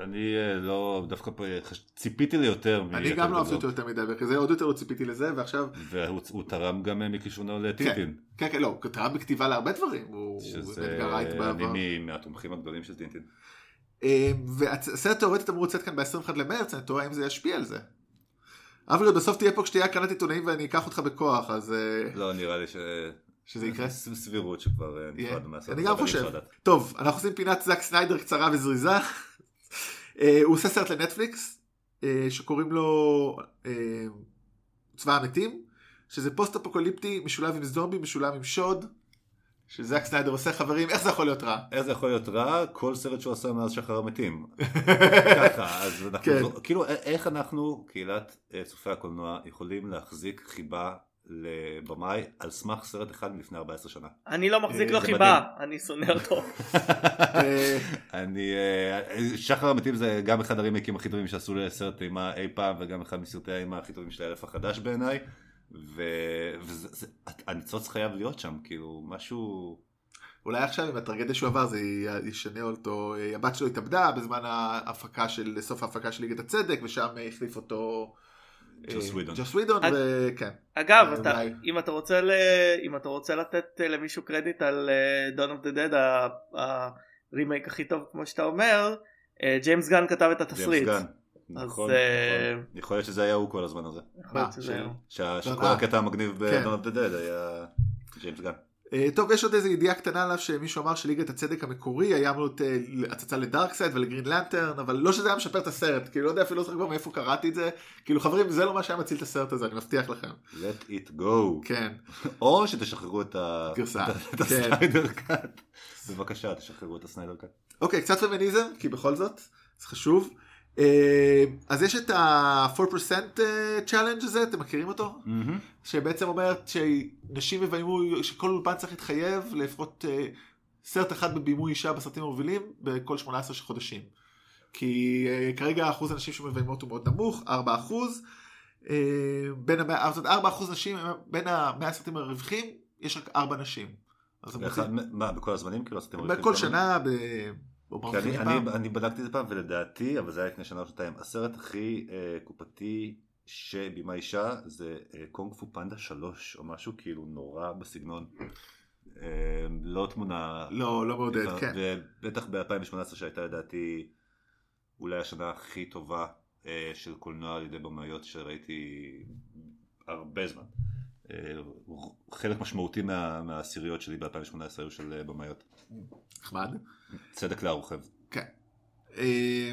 אני אה, לא, דווקא חש- ציפיתי ליותר. אני גם לא אהבתי אותו יותר מדי, וכזה עוד יותר לא ציפיתי לזה, ועכשיו, והוא הוא תרם גם אה, מכישרונו לטינטין. כן, כן, לא, הוא תרם בכתיבה להרבה דברים, הוא שזה באמת גם רייט בעבר. אני מהתומכים הגדולים של טינטין. אה, והסרט תאורטית אמור לצאת כאן ב-21 למרץ, אני תוהה אם זה ישפיע על זה. אברי, בסוף תהיה פה כשתהיה הקרנת עיתונאים ואני אקח אותך בכוח, אז אה, לא, נראה לי ש... שזה יקרה. סבירות שכבר אה. נפרדנו מהסרט. אני גם אבל חושב. טוב, אנחנו עושים פינת זאק סניידר קצרה וזריזה. אה, הוא עושה סרט לנטפליקס, אה, שקוראים לו אה, צבא המתים, שזה פוסט אפוקוליפטי משולב עם זומבי, משולב עם שוד, שזאק סניידר עושה חברים, איך זה יכול להיות רע? איך זה יכול להיות רע? כל סרט שהוא עשה מאז שחר המתים. ככה, אז אנחנו, כן. כאילו, א- איך אנחנו, קהילת צופי הקולנוע, יכולים להחזיק חיבה לבמאי על סמך סרט אחד מלפני 14 שנה. אני לא מחזיק אה, לו חיבה אני שונא אותו. אני, אה, שחר המתים זה גם אחד הרימייקים הכי טובים שעשו לסרט אימה אי פעם, וגם אחד מסרטי האימה הכי טובים של האלף החדש בעיניי. והניצוץ חייב להיות שם, כאילו, משהו... אולי עכשיו עם הטרגדיה שהוא עבר זה ישנה אותו, אה, הבת שלו התאבדה בזמן ההפקה של, סוף ההפקה של ליגת הצדק, ושם החליף אותו ג'וס ווידון. ג'וס ווידון, וכן. אגב אה, אתה. אם אתה רוצה ל... אם אתה רוצה לתת אה, למישהו קרדיט על Dawn of the Dead הרימייק הכי טוב כמו שאתה אומר אה, ג'יימס גן כתב את התסריט. ג'יימס גן. אז, נכון, אה, נכון. יכול להיות שזה היה הוא כל הזמן הזה. יכול להיות שזה הוא. לא, שכל אה. הקטע המגניב of the Dead היה ג'יימס גן. אה, טוב, יש עוד איזו ידיעה קטנה עליו שמישהו אמר שליגת הצדק המקורי היה אמור להיות אה, הצצה לדארקסייד ולגרין לנטרן, אבל לא שזה היה משפר את הסרט, כאילו לא יודע אפילו לא זוכר מאיפה קראתי את זה, כאילו חברים זה לא מה שהיה מציל את הסרט הזה, אני מבטיח לכם. let it go. כן, או שתשחררו. את כן. הסניידר קאט. בבקשה תשחררו את הסניידר קאט. אוקיי, קצת פמיניזם, כי בכל זאת, זה חשוב. אה, אז יש את ה-4% אה, challenge הזה, אתם מכירים אותו? שבעצם אומרת שנשים יביימו, שכל אולפן צריך להתחייב לפחות אה, סרט אחד בבימוי אישה בסרטים המובילים בכל 18 חודשים. כי כרגע אחוז הנשים שמביימות הוא מאוד נמוך, 4 אחוז. בין המאה, זאת אומרת, 4 אחוז נשים, בין המאה הסרטים הרווחים, יש רק 4 נשים. מה בכל הזמנים כאילו עשיתם בכל שנה, אני, אני, אני בדקתי את זה פעם ולדעתי אבל זה היה לפני שנה או שנתיים הסרט הכי אה, קופתי שבימה אישה זה אה, קונג פו פנדה 3 או משהו כאילו נורא בסגנון. אה, לא תמונה לא, לא מעודד, כן. ובטח ב-2018 שהייתה לדעתי אולי השנה הכי טובה אה, של קולנוע על ידי במאיות שראיתי הרבה זמן. אה, חלק משמעותי מה, מהעשיריות שלי ב-2018 היו של אה, במאיות. נחמד. צדק לערוכב. כן. אה,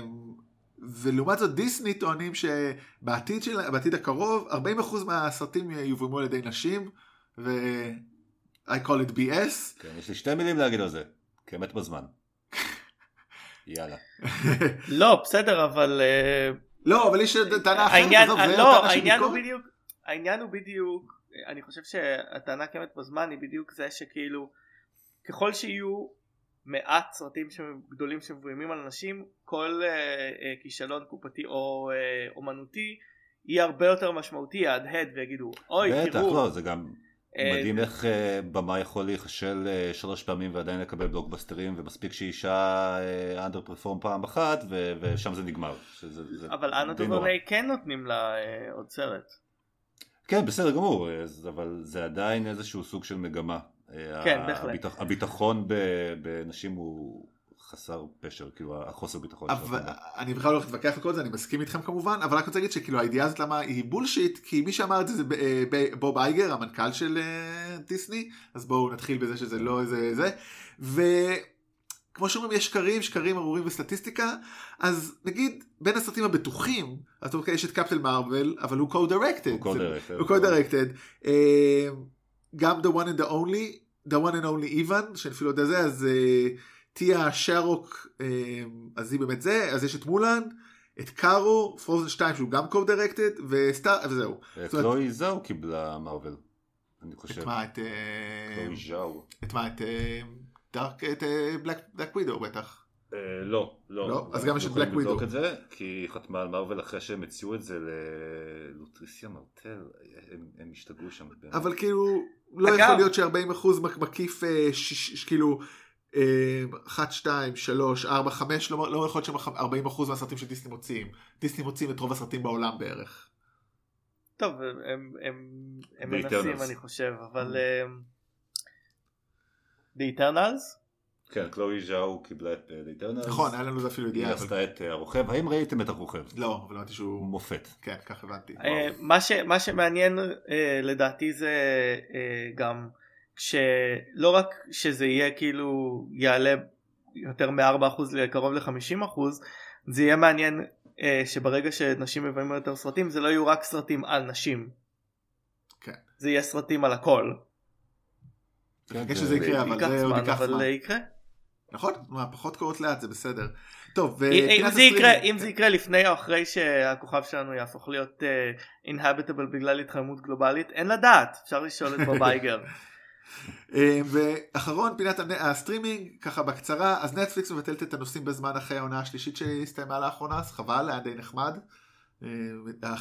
ולעומת זאת דיסני טוענים שבעתיד של, בעתיד הקרוב 40% מהסרטים יובאמו על ידי נשים ו... I call it BS. כן, יש לי שתי מילים להגיד על זה. כאמת בזמן. יאללה. לא, בסדר, אבל... אה, לא, אבל יש טענה אחרת. העניין, עזוב, זה לא, העניין הוא. בדיוק, העניין הוא בדיוק, אני חושב שהטענה קיימת בזמן היא בדיוק זה שכאילו, ככל שיהיו מעט סרטים גדולים שמבוימים על אנשים, כל אה, אה, כישלון קופתי או אה, אומנותי יהיה הרבה יותר משמעותי, יהדהד ויגידו, אוי, בטח, תראו, לא, זה גם מדהים איך במה יכול להיכשל שלוש פעמים ועדיין לקבל בלוקבאסטרים, ומספיק שאישה אנדר פרפורם פעם אחת, ו- ושם זה נגמר. שזה- זה אבל אנה. דוברני כן נותנים לה עוד סרט. כן, בסדר גמור, אז- אבל זה עדיין איזשהו סוג של מגמה. אה, כן, בהחלט. הביטח- הביטחון בנשים הוא חסר פשר, כאילו החוסר ביטחון. אבל שלו. אני בכלל לא הולך להתווכח על כל זה, אני מסכים איתכם כמובן, אבל רק רוצה להגיד שכאילו הידיעה הזאת למה היא בולשיט, כי מי שאמר את זה זה ב- אה, בוב אייגר, המנכ"ל של אה, דיסני, אז בואו נתחיל בזה שזה לא איזה זה, וכמו שאומרים יש שקרים, שקרים ארורים וסטטיסטיקה, אז נגיד בין הסרטים הבטוחים, אז אוקיי, יש את קפטל מרוויל, אבל הוא co-directed, הוא co-directed. הוא co-directed, אה, גם The One and the Only, The One and Only Even, שאני אפילו יודע זה, אז אה, טיה שרוק, אה, אז היא באמת זה, אז יש את מולן, את קארו, פרוזן 2 שהוא גם co-directed, וסטאר, וזהו. אה, זאת אומרת- קלואי זהו קיבלה מארוול. אני חושב. את מה, את... אה, קלואי ז'או. את מה, את דארק, את בלק ווידו בטח. לא, לא. לא? אז גם יש את יכולים לבדוק. את זה, כי היא חתמה על מארוול אחרי שהם הציעו את זה ללוטריסיה מרטל, הם- השתגעו שם. אבל כאילו, לא אגב- יכול להיות ש-40% מקיף אה, ש- ש- כאילו 1, 2, 3, 4, 5, לא לא יכול להיות ש-40% מהסרטים של דיסני מוציאים. דיסני מוציאים את רוב הסרטים בעולם בערך. טוב, הם, הם, הם, מנסים. אני חושב, אבל... אה, The Eternals? כן, קלואי ז'או קיבלה את The Eternals. נכון, היה לנו זה אפילו היא ידיעה. אבל- עשתה את אה, הרוכב, האם ראיתם את הרוכב? לא, אבל הבנתי שהוא... מופת. כן, כך הבנתי. אה, מה, ש, מה שמעניין אה, לדעתי זה אה, גם שלא רק שזה יהיה כאילו יעלה יותר מ-4% לקרוב ל-50% זה יהיה מעניין אה, שברגע שנשים מביים יותר סרטים זה לא יהיו רק סרטים על נשים. כן. זה יהיה סרטים על הכל. נחכה שזה יקרה, אבל זה עוד ייקח אבל זמן. אה, יקרה. נכון? מהפכות קורות לאט, זה בסדר. טוב, אם- ופינת זה יקרה אם זה יקרה לפני או אחרי שהכוכב שלנו יהפוך להיות inhabitable בגלל התחממות גלובלית אין לדעת אפשר לשאול את בוב אייגר. אה, ואחרון פינת הסטרימינג ככה בקצרה אז נטפליקס מבטלת את הנוסעים בזמן אחרי העונה השלישית שהסתיימה לאחרונה אז חבל היה די נחמד. אה,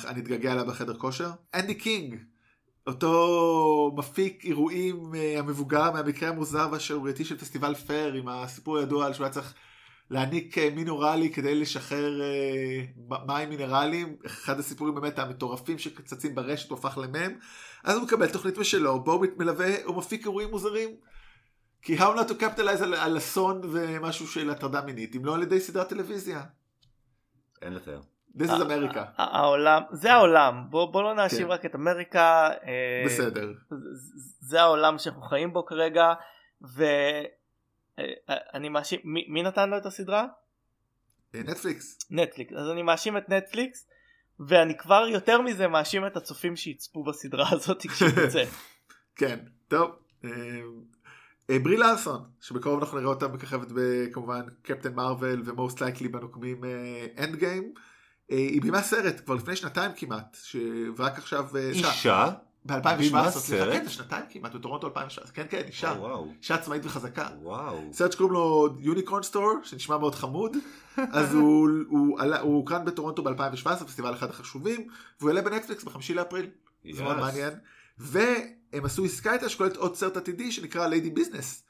אני אתגעגע אליה בחדר כושר. אנדי קינג אותו מפיק אירועים אה, המבוגר מהמקרה המוזר והשערורייתי של פסטיבל Fyre עם הסיפור הידוע על שהוא היה צריך להעניק אה, מין אוראלי כדי לשחרר אה, מים מינרליים אחד הסיפורים באמת המטורפים שרצים ברשת הוא הפך למם אז הוא מקבל תוכנית משלו בו הוא מלווה הוא מפיק אירועים מוזרים. כי how not to capitalize על, על אסון ומשהו של הטרדה מינית אם לא על ידי סדרת טלוויזיה. אין לתאר. This is America. ה- העולם זה העולם בוא בוא לא נאשים כן. רק את אמריקה אה, בסדר. זה העולם שאנחנו חיים בו כרגע ואני מאשים מי, מי נתן לו את הסדרה אה, נטפליקס. נטפליקס אז אני מאשים את נטפליקס ואני כבר יותר מזה מאשים את הצופים שיצפו בסדרה הזאת כשהיא תצא. כן. טוב. אה, אה, ברי לארסון שבקרוב אנחנו נראה אותה מככבת בכמובן קפטן מרוויל ו most likely בנוקמים Endgame. היא בימה סרט כבר לפני שנתיים כמעט ש- ורק עכשיו אה, אישה? ב-2017 בימה סליחה? כן זה שנתיים כמעט בטורונטו 2017 כן כן אישה וואו. אישה עצמאית וחזקה. וואו. סרט שקוראים לו Unicorn Store שנשמע מאוד חמוד אז הוא, הוא, עלה, הוא הוקרן בטורונטו ב-2017 פסטיבל אחד החשובים והוא יעלה בנטפליקס בחמישי לאפריל זה מאוד. מעניין והם עשו עסקה איתה שכוללת עוד סרט עתידי שנקרא Lady Business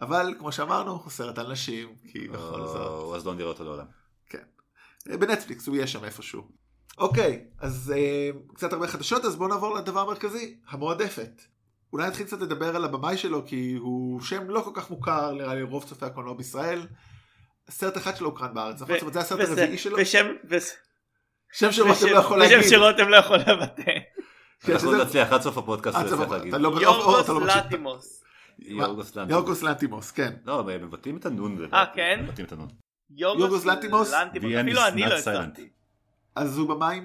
אבל כמו שאמרנו סרט על נשים כי בכל זאת או, אז לא נראה אותו לעולם. בנטפליקס הוא יהיה שם איפשהו. אוקיי אז אה, קצת הרבה חדשות אז בואו נעבור לדבר המרכזי המועדפת. אולי נתחיל קצת לדבר על הבמאי שלו כי הוא שם לא כל כך מוכר נראה לי רוב צופי הקולנוע בישראל. סרט אחד שלו הוקרן בארץ, נכון? זאת אומרת, זה הסרט הרביעי שלו? ושם שם שרותם לא יכול ושם להגיד. שרותם לא יכול לבטא. כן, אנחנו שזה- נצליח עד סוף הפודקאסט להגיד. אתה לא- יורגוס אתה לא מקשיב. לטימוס. יורגוס לנטימוס. כן. לא, הם מבטאים את הנון. אה, כן? מבטאים את הנון. יורגוס לנטימוס? אפילו אני לא הצלחתי. אז הוא במאי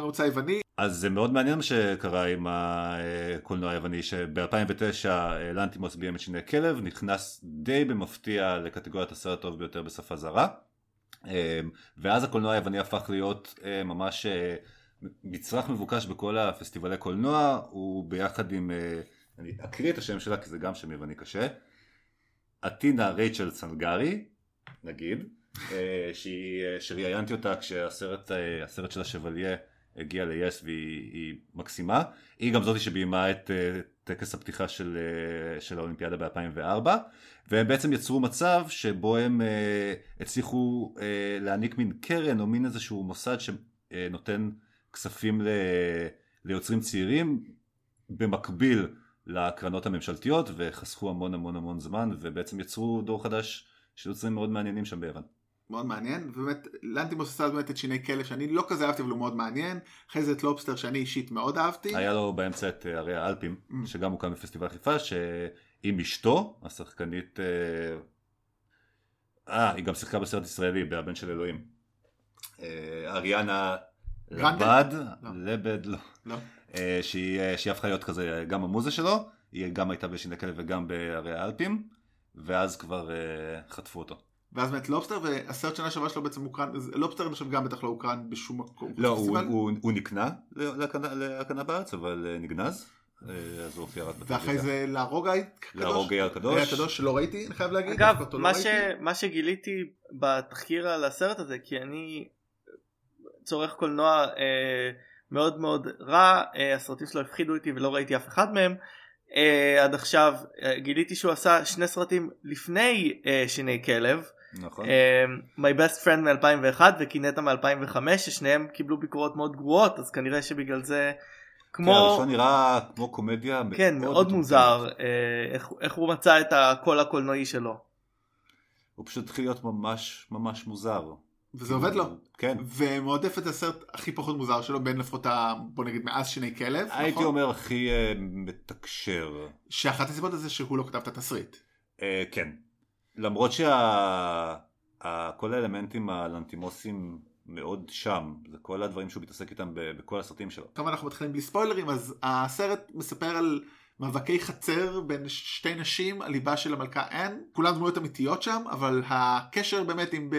ממוצא יווני, אז זה מאוד מעניין מה שקרה עם הקולנוע היווני, שב-2009 לנטימוס ביים את שיני כלב, נכנס די במפתיע לקטגוריית הסרט הטוב ביותר בשפה זרה. אה, ואז הקולנוע היווני הפך להיות אה, ממש אה, מצרך מבוקש בכל הפסטיבלי קולנוע, הוא ביחד עם, אה, אני אקריא את השם שלה כי זה גם שם יווני קשה, אטינה רייצ'ל צנגרי, נגיד, אה, אה, שראיינתי אותה כשהסרט אה, הסרט של השבליה הגיע ל-yes והיא היא מקסימה. היא גם זאתי שביימה את טקס הפתיחה של, של האולימפיאדה ב-2004, והם בעצם יצרו מצב שבו הם הצליחו להעניק מין קרן או מין איזשהו מוסד שנותן כספים ל, ליוצרים צעירים במקביל לקרנות הממשלתיות וחסכו המון המון המון זמן ובעצם יצרו דור חדש של יוצרים מאוד מעניינים שם ביוון. מאוד מעניין, ובאמת לנטימוס עשה באמת את שיני כלב שאני לא כזה אהבתי אבל הוא מאוד מעניין, אחרי זה את לובסטר שאני אישית מאוד אהבתי, היה לו באמצע את אה, הרי האלפים, Mm. שגם הוקם בפסטיבל חיפה, שעם אשתו, השחקנית, אה, אה, היא גם שיחקה בסרט ישראלי, בהבן של אלוהים. אה, אריאנה? לבד, לא. לבד, לא. לא? שהיא שהיא הפכה להיות כזה גם המוזה שלו, היא גם הייתה בשיני כלב וגם בהרי האלפים, ואז כבר אה, חטפו אותו. ואז באמת לובסטר והסרט שנה שעברה שלו בעצם הוקרן, לובסטר אני חושב גם בטח לא הוקרן בשום מקום, לא, הוא- בפסטיבל. הוא הוא נקנה להקנה- בארץ, אבל אה, נגנז, אה, אז הוא הופיע רק ואחרי בטלוויזיה. זה להרוג האי הקדוש, להרוג האי הקדוש. האי הקדוש שלא ראיתי, אני חייב להגיד, אגב, לא מה. ש... מה שגיליתי בתחקיר על הסרט הזה, כי אני צורך קולנוע אה, מאוד מאוד רע, אה, הסרטים שלו הפחידו אותי ולא ראיתי אף אחד מהם. אה, עד עכשיו אה, גיליתי שהוא עשה שני סרטים לפני אה, שיני כלב, נכון. אה, My Best Friend מ-2001 וקינטה מ-2005, ששניהם קיבלו ביקורות מאוד גרועות, אז כנראה שבגלל זה כן, כמו... הראשון נראה כמו קומדיה כן, מאוד מטומטמת. מוזר אה, איך, איך הוא מצא את הקול הקולנועי שלו. הוא פשוט התחיל להיות ממש ממש מוזר. וזה עובד לו. כן. ומועדף את הסרט הכי פחות מוזר שלו בין לפחות ה... בוא נגיד מאז שיני כלב, הייתי נכון? אומר הכי אה, מתקשר. שאחת הסיבות זה שהוא לא כתב את התסריט. אה, כן. למרות שכל האלמנטים הלנטימוסים מאוד שם. זה כל הדברים שהוא מתעסק איתם בכל הסרטים שלו. כמה אנחנו מתחילים בלי ספוילרים אז הסרט מספר על מאבקי חצר בין שתי נשים על ליבה של המלכה אן כולן דמויות אמיתיות שם אבל הקשר באמת אם ב...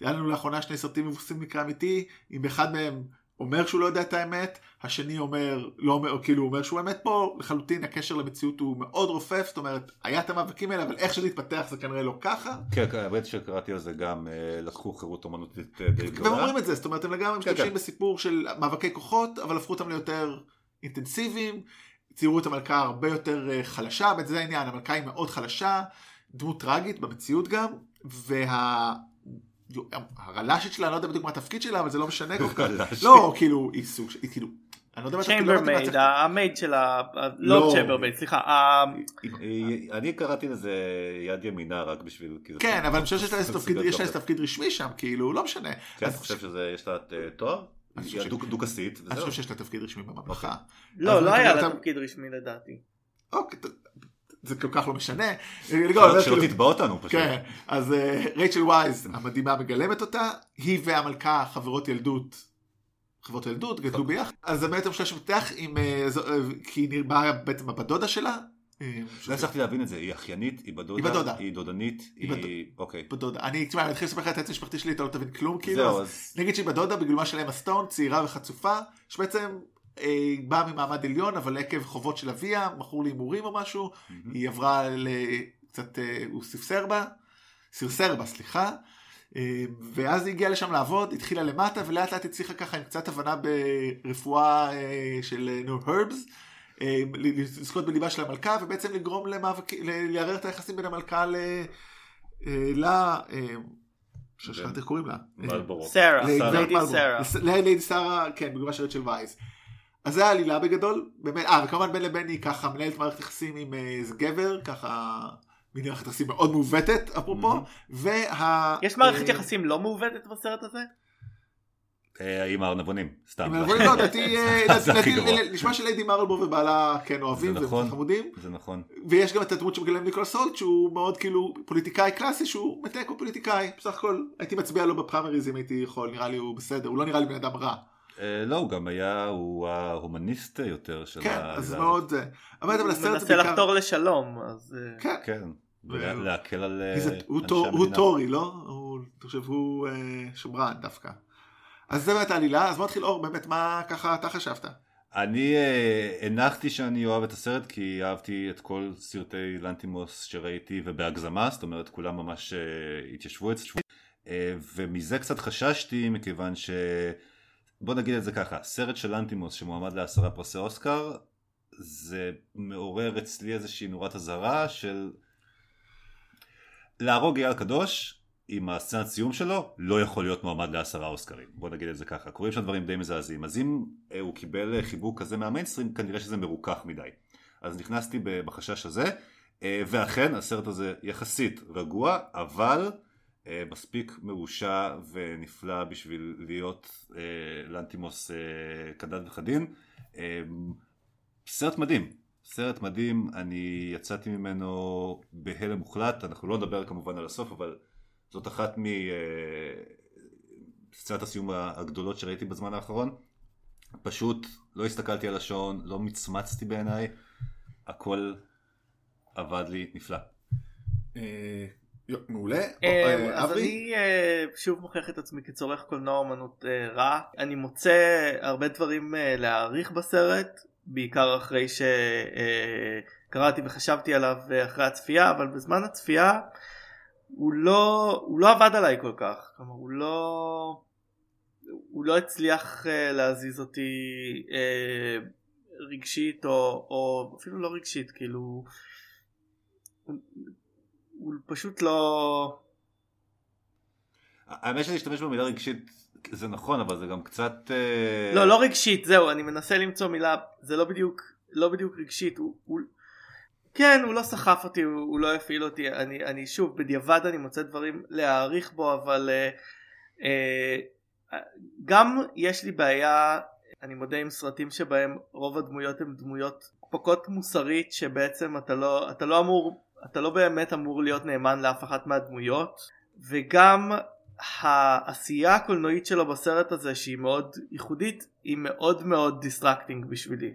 היה לנו לאחרונה שני סרטים מבוססים מקרה אמיתי אם אחד מהם אומר שהוא לא יודע את האמת השני אומר לא אומר כאילו הוא אומר שהוא אמת פה לחלוטין הקשר למציאות הוא מאוד רופף זאת אומרת היה את המאבקים האלה אבל איך שזה התפתח זה כנראה לא ככה כן, כן, האמת שקראתי על זה גם, אה, לקחו חירות אומנותית אה, די והם גדולה. אומרים את זה, זאת אומרת הם לגמרי כן, משתמשים כן. בסיפור של מאבקי כוחות, אבל הפכו אותם ליותר אינטנסיביים, ציירו את המלכה הרבה יותר אה, חלשה, באמת זה העניין, המלכה היא מאוד חלשה, דמות טראגית במציאות גם, וה... הרל"שית שלה, אני לא יודע בדיוק מה התפקיד שלה, אבל זה לא משנה כל כך. הרל"שית. לא, כאילו, היא סוג, היא כאילו, אני לא יודע מה התפקיד, לא chambermaid, התפקיד. ה maid של ה... לא. לא chambermaid, סליחה. ה- היא- אני קראתי לזה יד ימינה רק בשביל... כן, אבל אני חושב שיש לה תפקיד, רשמי שם, כאילו, לא משנה. כן, אתה חושב שיש לה אה, תואר? אני דו-כסית, אני. חושב שיש לה תפקיד רשמי בממלכה. לא, לא היה לה תפקיד רשמי לדעתי. אוקיי, זה כל כך לא משנה. שלא- כאילו- תתבע אותנו פשוט. כן, אז אה, רייצ'ל וייז המדהימה מגלמת אותה, היא והמלכה חברות ילדות, חברות ילדות, גדלו ביחד, אז באמת המשל שמתח עם, אה, אה, כי היא באה בעצם הבת דודה שלה, לא הצלחתי להבין את זה, היא אחיינית, היא בת דודה, היא דודנית, היא. אוקיי. בת דודה, אני, תשמע, אני אתחיל לספר לך את העץ המשפחתי שלי, אתה לא תבין כלום, כאילו, אז. נגיד שהיא בת דודה בגלומה של אמה סטון, צעירה וחצופה, שבעצם באה ממעמד עליון, אבל עקב חובות של אביה, מכור להימורים או משהו. היא עברה לקצת, אה, הוא ספסר בה, סרסר בה, סליחה. אה, ואז היא הגיעה לשם לעבוד, התחילה למטה, ולאט לאט הצליחה ככה עם קצת הבנה ברפואה אה, של נו הרבס, לזכות בליבה של המלכה, ובעצם לגרום למאבק, ל- לערער את היחסים בין המלכה ל... אה, ל... אה, שכחתי איך קוראים לה. מלבורו. סרה, ליידי מלבורו. סרה. ליידי שרה, כן, בגובה של רצ'ל וייס. אז זה העלילה בגדול, באמת, אה, וכמובן בין לבין היא ככה מנהלת מערכת יחסים עם אה, איזה גבר, ככה מערכת יחסים מאוד מעוותת אפרופו, וה... יש מערכת אה, יחסים לא מעוותת בסרט הזה? אה, עם הארנבונים, סתם. עם הארנבונים לא, לדעתי, אה. נשמע שליידי מרלבו ובעלה כן אוהבים זה נכון. חמודים, זה נכון. ויש גם את הדמות שמגלם ניקולס הולט שהוא מאוד כאילו פוליטיקאי קלאסי שהוא מתנהג כמו פוליטיקאי, בסך הכל הייתי מצביע לו בפרמריז אם הייתי יכול, נראה לי הוא בסדר, הוא לא נראה לי בן אדם רע. אה, לא, הוא גם היה, הוא ההומניסט יותר של כן, העלילה אז הזאת. מאוד זה. אבל אבל הוא הסרט זה מנסה בעיקר... לחתור לשלום, אז... אה, כן. כן, ולהקל על אה, הוא אנשי טור- הוא המדינה. טורי, לא? הוא- אני חושב הוא אה, שמרן דווקא. אז זה באמת העלילה, אז בוא נתחיל אור, באמת מה ככה אתה חשבת? אני אה, הנחתי שאני אוהב את הסרט כי אהבתי את כל סרטי לנטימוס שראיתי ובהגזמה, זאת אומרת כולם ממש אה, התיישבו אצלי. אה, ומזה קצת חששתי מכיוון ש... בוא נגיד את זה ככה, סרט של לנטימוס שמועמד לעשרה פרסי אוסקר זה מעורר אצלי איזושהי נורת אזהרה של להרוג אייל קדוש עם הסצנת סיום שלו לא יכול להיות מועמד לעשרה אוסקרים. בוא נגיד את זה ככה קורים שם דברים די מזעזעים. אז אם אה, הוא קיבל אה, חיבוק כזה מהמיינסטרים כנראה שזה מרוכך מדי. אז נכנסתי בחשש הזה אה, ואכן הסרט הזה יחסית רגוע אבל מספיק מרושע ונפלא בשביל להיות אה, לנטימוס אה, כדת וכדין. אה, סרט מדהים. סרט מדהים. אני יצאתי ממנו בהלם מוחלט. אנחנו לא נדבר כמובן על הסוף אבל זאת אחת מסצנת הסיום הגדולות שראיתי בזמן האחרון. פשוט לא הסתכלתי על השעון לא מצמצתי בעיניי. הכל עבד לי נפלא. אה, מעולה. אה, אה, אז? אני אה, שוב מוכיח את עצמי כצורך קולנוע אומנות אה, רע. אני מוצא הרבה דברים להעריך בסרט, בעיקר אחרי שקראתי וחשבתי עליו אחרי הצפייה, אבל בזמן הצפייה הוא לא, הוא לא עבד עליי כל כך. כלומר, הוא לא... הוא לא הצליח להזיז אותי רגשית או, או אפילו לא רגשית כאילו הוא, פשוט לא האמת שלהשתמש במילה רגשית זה נכון אבל זה גם קצת אה, לא לא רגשית זהו אני מנסה למצוא מילה זה לא בדיוק לא בדיוק רגשית הוא, הוא כן הוא לא סחף אותי הוא, הוא לא הפעיל אותי אני, אני שוב בדיעבד אני מוצא דברים להעריך בו אבל אה, אה, גם יש לי בעיה אני מודה עם סרטים שבהם רוב הדמויות הן דמויות פחות מוסרית שבעצם אתה לא אתה לא אמור אתה לא באמת אמור להיות נאמן לאף אחת מהדמויות וגם העשייה הקולנועית שלו בסרט הזה שהיא מאוד ייחודית היא מאוד מאוד distracting בשבילי.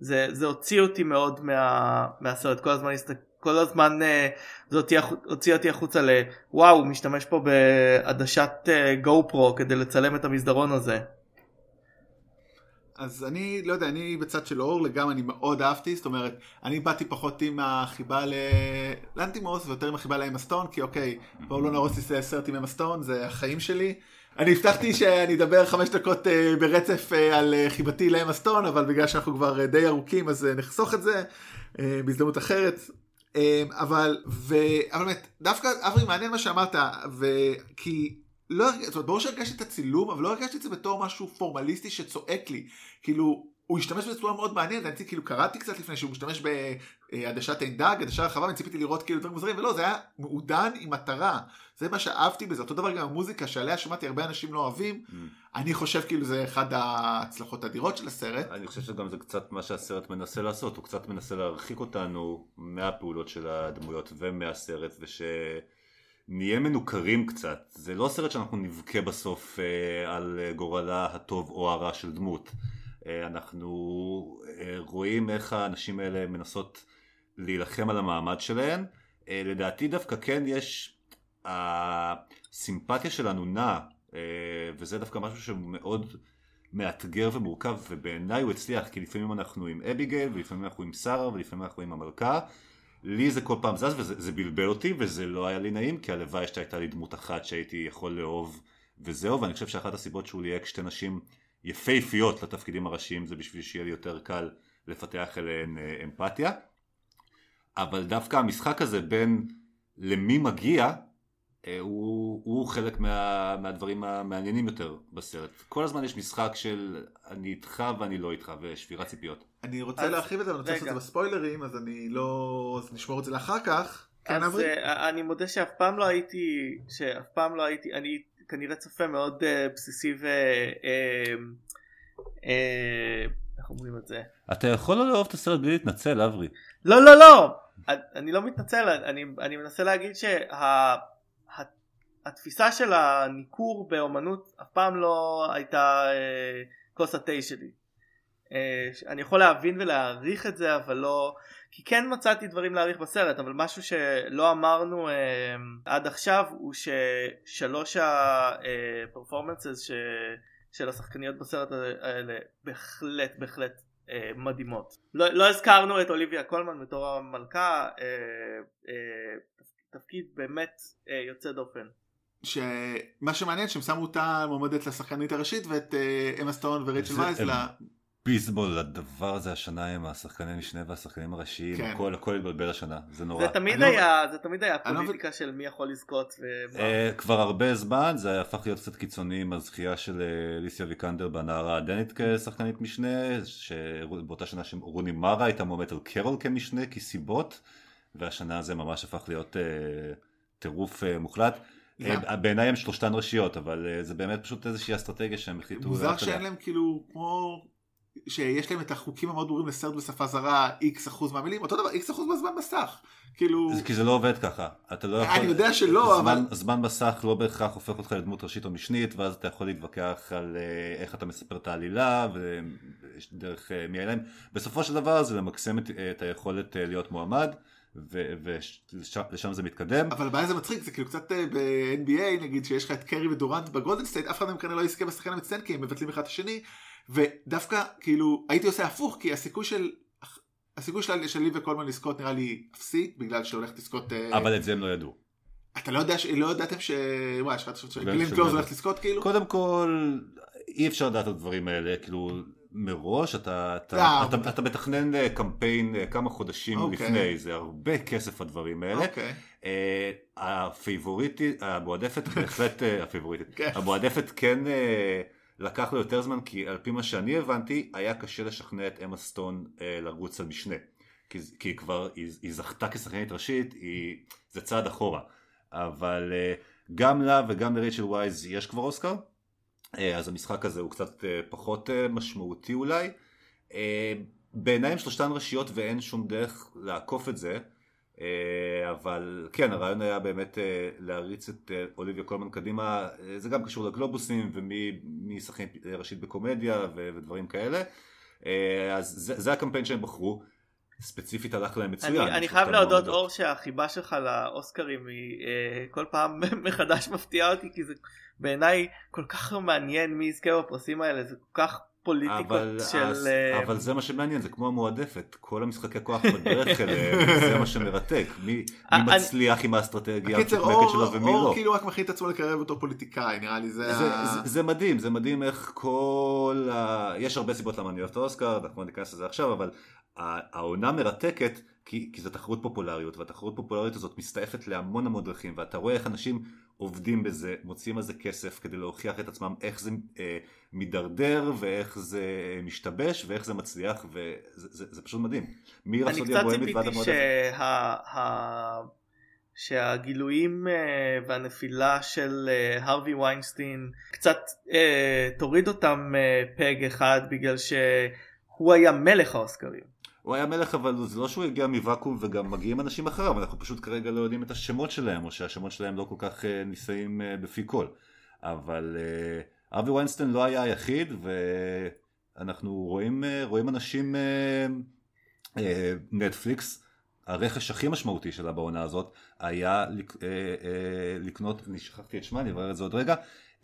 זה, זה הוציא אותי מאוד מה, מהסרט כל הזמן כל הזמן אה, זה הוציא, הוציא אותי החוצה לוואו משתמש פה בעדשת GoPro כדי לצלם את המסדרון הזה. אז אני לא יודע, אני בצד של אור לגמרי, אני מאוד אהבתי, זאת אומרת, אני באתי פחות עם החיבה ל- לאנטימוס ויותר עם החיבה לאמה סטון, כי אוקיי, בואו לא נרוס לי סרט עם אמה סטון, זה החיים שלי. אני הבטחתי שאני אדבר חמש דקות אה, ברצף אה, על אה, חיבתי לאמה סטון, אבל בגלל שאנחנו כבר די ארוכים אז נחסוך את זה בהזדמנות אחרת. אבל, ו... אבל באמת, דווקא אברי מעניין מה שאמרת, וכי לא, זאת אומרת, ברור שהרגשתי את הצילום, אבל לא הרגשתי את זה בתור משהו פורמליסטי שצועק לי. כאילו, הוא השתמש בזה בצורה מאוד מעניינת, אני כאילו קראתי קצת לפני שהוא משתמש בעדשת עין דג, עדשה רחבה, ואני ציפיתי לראות כאילו דברים מוזרים, ולא, זה היה מעודן עם מטרה. זה מה שאהבתי בזה, אותו דבר גם המוזיקה שעליה שמעתי הרבה אנשים לא אוהבים, Mm. אני חושב כאילו זה אחד ההצלחות האדירות של הסרט. אני חושב שגם זה קצת מה שהסרט מנסה לעשות, הוא קצת מנסה להרחיק אותנו מהפעולות של הדמויות ומהסרט ושנהיה מנוכרים קצת. זה לא סרט שאנחנו נבכה בסוף אה, על אה, גורלה הטוב או הרע של דמות. אה, אנחנו אה, רואים איך האנשים האלה מנסות להילחם על המעמד שלהן. אה, לדעתי דווקא כן יש, הסימפתיה שלנו נעה, אה, וזה דווקא משהו שמאוד מאתגר ומורכב, ובעיניי הוא הצליח, כי לפעמים אנחנו עם אביגייל, ולפעמים אנחנו עם שרה, ולפעמים אנחנו עם המלכה. לי זה כל פעם זז, וזה זה בלבל אותי, וזה לא היה לי נעים, כי הלוואי שהייתה לי דמות אחת שהייתי יכול לאהוב, וזהו, ואני חושב שאחת הסיבות שהוא ליהק שתי נשים יפהפיות לתפקידים הראשיים, זה בשביל שיהיה לי יותר קל לפתח אליהן אה, אמפתיה. אבל דווקא המשחק הזה בין למי מגיע, הוא, הוא חלק מה, מהדברים המעניינים יותר בסרט. כל הזמן יש משחק של אני איתך ואני לא איתך ושבירת ציפיות. אני רוצה אז- להרחיב את זה, אבל אני רוצה לעשות את. זה בספוילרים, אז אני לא... אז נשמור את זה לאחר כך. כן, אז אברי? אה, אני מודה שאף פעם לא הייתי, שאף פעם לא הייתי, אני כנראה צופה מאוד אה, בסיסי ו... אה, אה, איך אומרים את זה? אתה יכול לא לאהוב את הסרט בלי להתנצל, אברי. לא לא לא אני- אני לא מתנצל אני, אני מנסה להגיד שהתפיסה של הניכור באומנות אף פעם לא הייתה אה, כוס התה שלי. אה, אני יכול להבין ולהעריך את זה אבל לא כי כן מצאתי דברים להעריך בסרט אבל משהו שלא אמרנו אה, עד עכשיו הוא ששלוש הפרפורמנסס ש... של השחקניות בסרט האלה בהחלט בהחלט אה, מדהימות. לא, לא הזכרנו את אוליביה קולמן בתור המלכה, אה, אה, תפקיד באמת אה, יוצא דופן. שמה שמעניין שהם שמו אותה מועמדת לשחקנית הראשית ואת אה, אמה סטון ורייצ'ל וייס ל... ביסבול הדבר הזה השנה עם השחקני משנה והשחקנים הראשיים, כן. הכל הכל התבלבל השנה, זה נורא. זה תמיד לא- היה, זה תמיד היה לא פוליטיקה של מי יכול לזכות ומה. אה, כבר הרבה זמן זה הפך להיות קצת קיצוני עם הזכייה של אה, ליסיה ויקנדר בנערה הדנית כשחקנית משנה, שבאותה שנה שרוני מרה הייתה מועמדת על קרול כמשנה כסיבות, והשנה זה ממש הפך להיות אה, טירוף אה, מוחלט. זה- אה, בעיניי הם שלושתן ראשיות, אבל זה באמת פשוט איזושהי אסטרטגיה שהם החליטו... מוזר. שאין להם כאילו כמו שיש להם את החוקים המאוד ברורים לסרט בשפה זרה איקס אחוז מהמילים אותו דבר איקס אחוז מהזמן מסך כאילו זה כי זה לא עובד ככה. אתה לא יכול... אני יודע שלא, זמן, אבל- זמן מסך לא בהכרח הופך אותך לדמות ראשית או משנית, ואז אתה יכול להתווכח על איך אתה מספר את העלילה, ויש דרך אה, מי אליהם. בסופו של דבר זה למקסם את, את היכולת להיות מועמד, ולשם זה מתקדם. אבל הבעיה זה מצחיק זה כאילו קצת אה, ב-NBA נגיד שיש לך את קרי ודורנט בגולדן סטייט אף אחד מהם כנראה לא יזכה בשחקן המצטיין כי הם מבטלים אחד את השני ודווקא כאילו הייתי עושה הפוך כי הסיכוי של הסיכוי של של אוליביה קולמן לזכות נראה לי אפסי בגלל שהולכת לזכות אה, אבל את זה הם לא ידעו. אתה לא יודע. לא ידעתם ש... וואי, יש לך לא, שגלן של קלוז גלן. הולכת לזכות כאילו? קודם כל, אי אפשר לדעת את הדברים האלה, כאילו... מראש אתה, אתה, אה, אתה, אתה מתכנן אה, קמפיין אה, כמה חודשים אוקיי. לפני, זה הרבה כסף הדברים האלה. אוקיי. אה, הפייבוריטית, המועדפת בהחלט, הפייבוריטית, כן. המועדפת כן אה, לקח לו יותר זמן, כי על פי מה שאני הבנתי, היה קשה לשכנע את אמה סטון אה, לרוץ על משנה. כי, כי כבר, היא, היא זכתה כשחקנית ראשית, היא, זה צעד אחורה. אבל אה, גם לה וגם לריצ'ל ווייז יש כבר אוסקר, אז המשחק הזה הוא קצת אה, פחות אה, משמעותי אולי. אה, בעיניי הם שלושתן ראשיות ואין שום דרך לעקוף את זה. אה, אבל כן, הרעיון היה באמת אה, להריץ את אה, אוליביה קולמן קדימה, אה, זה גם קשור לגלובוסים ומי מי שחקנית ראשית בקומדיה ודברים כאלה. אה, אז זה, זה הקמפיין שהם בחרו. ספציפית הלך להם מצוין. אני, אני חייב להודות. אור שהחיבה שלך לאוסקרים היא אה, כל פעם מחדש מפתיעה אותי כי זה בעיניי כל כך לא מעניין מי יזכה בפרסים האלה זה כל כך פוליטיקות אבל, של אז, אה, אבל זה מה שמעניין, זה כמו המועדפת, כל המשחקי כוח בדרך אליהם, זה מה שמרתק, מי, מי אני- מצליח עם האסטרטגיה אור, שלו ומי אור לא. כאילו רק מכין את עצמו לקרב אותו פוליטיקאי, נראה לי זה... זה, ה- זה, זה מדהים, זה מדהים איך כל ה... יש הרבה סיבות למה אני אוהב את האוסקר, אנחנו לא ניכנס לזה עכשיו, אבל העונה מרתקת כי, כי זו תחרות פופולריות, והתחרות פופולריות הזאת מסתעפת להמון המון דרכים, ואתה רואה איך אנשים עובדים בזה, מוציאים על זה כסף כדי להוכיח את עצמם איך זה אה, מידרדר, ואיך זה אה, משתבש, ואיך זה מצליח, וזה זה, זה פשוט מדהים. אני מרפסודיה קצת בוהמית ועד ציפיתי המועדפת. שה... ה... שהגילויים אה, והנפילה של אה, הרווי ויינסטין קצת אה, תוריד אותם אה, פג אחד בגלל שהוא היה מלך האוסקרים. הוא היה מלך אבל זה לא שהוא הגיע מוואקום וגם מגיעים אנשים אחריו אנחנו פשוט כרגע לא יודעים את השמות שלהם או שהשמות שלהם לא כל כך אה, נישאים אה, בפי כל אבל אה, הארווי ויינסטיין לא היה היחיד ואנחנו רואים, אה, רואים אנשים אה, אה, נטפליקס הרכש הכי משמעותי שלה בעונה הזאת היה אה, אה, לקנות, אני שכחתי את שמה, אני אברר את זה עוד רגע,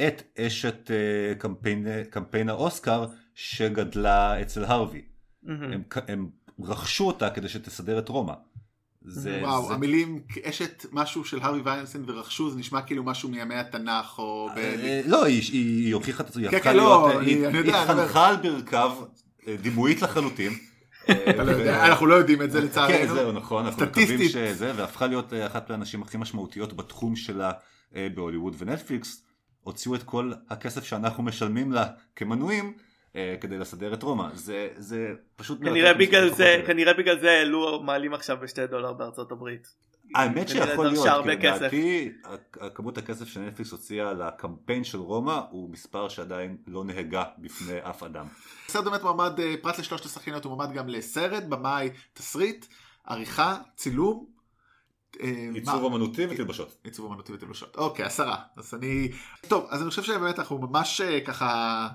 את אשת אה, קמפיין, קמפיין האוסקר שגדלה אצל הרווי. מהמם. הם, הם רכשו אותה כדי שתסדר את רומא. זה, וואו, זה, המילים אשת משהו של הארווי ויינסטיין ורכשו זה נשמע כאילו משהו מימי התנ"ך או... ב- אה, לא, היא, היא, היא הוכיחה את עצמה, היא כן, הפכה כן, לא, להיות, היא, אני היא. חנכה על ברכיו, אה, דימויית לחלוטין. לא אנחנו לא יודעים את זה כן, לצערנו. זהו, נכון, אנחנו מקווים. שזה, והפכה להיות אה, אחת מהנשים הכי משמעותיות בתחום שלה אה, בהוליווד ונטפליקס הוציאו את כל הכסף שאנחנו משלמים לה כמנויים אה, כדי לסדר את רומא. זה, זה פשוט... כנראה מרתק בגלל זה. כנראה בגלל זה העלו מעלים עכשיו בשתי דולר בארצות הברית. האמת כנראה שיכול להיות. לדעתי כמות הכסף שנטפליקס הוציאה לקמפיין של רומא הוא מספר שעדיין לא נהגה בפני אף אדם. הסרט באמת מועמד, אה, פרט לשלושת השחקניות, הוא מועמד גם לסרט, במאי, תסריט, עריכה, צילום. אה, עיצוב מה? אומנותי ותלבשות. עיצוב אמנותי ותלושות. אוקיי, עשרה. אז אני... טוב, אז אני חושב שבאמת אנחנו ממש אה, ככה...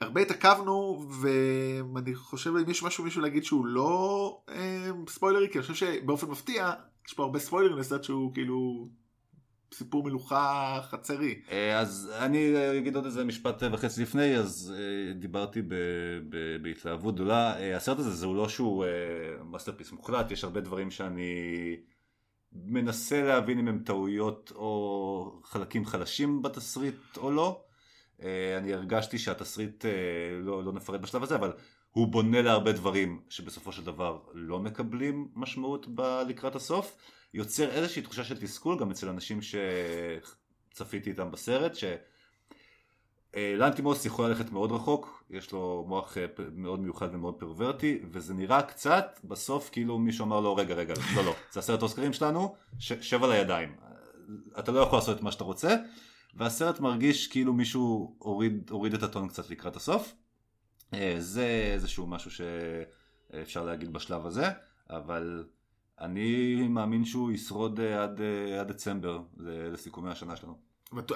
הרבה התעכבנו, ואני חושב אם יש משהו מישהו להגיד שהוא לא אה, ספוילרי, כי אני חושב שבאופן מפתיע, יש פה הרבה ספוילרים לסרט שהוא כאילו סיפור מלוכה חצרי. אה, אז אני אה, אגיד עוד איזה משפט אה, וחצי לפני, אז אה, דיברתי ב- ב- בהתלהבות גדולה. אה, הסרט הזה זהו לא שהוא masterpiece מוחלט, יש הרבה דברים שאני מנסה להבין אם הם טעויות או חלקים חלשים בתסריט או לא. אה, אני הרגשתי שהתסריט, אה, לא, לא נפרט בשלב הזה, אבל הוא בונה להרבה דברים שבסופו של דבר לא מקבלים משמעות ב- לקראת הסוף. יוצר איזושהי תחושה של תסכול גם אצל אנשים שצפיתי איתם בסרט, שלנטימוס יכול ללכת מאוד רחוק, יש לו מוח אה, מאוד מיוחד ומאוד פרוורטי, וזה נראה קצת בסוף כאילו מישהו אמר לו רגע רגע לא לא, זה הסרט אוסקרים שלנו, ש- שב על הידיים, אתה לא יכול לעשות את מה שאתה רוצה, והסרט מרגיש כאילו מישהו הוריד, הוריד את הטון קצת לקראת הסוף. אה, זה איזשהו משהו שאפשר להגיד בשלב הזה, אבל אני מאמין שהוא ישרוד אה, עד, אה, עד דצמבר לסיכומי השנה שלנו.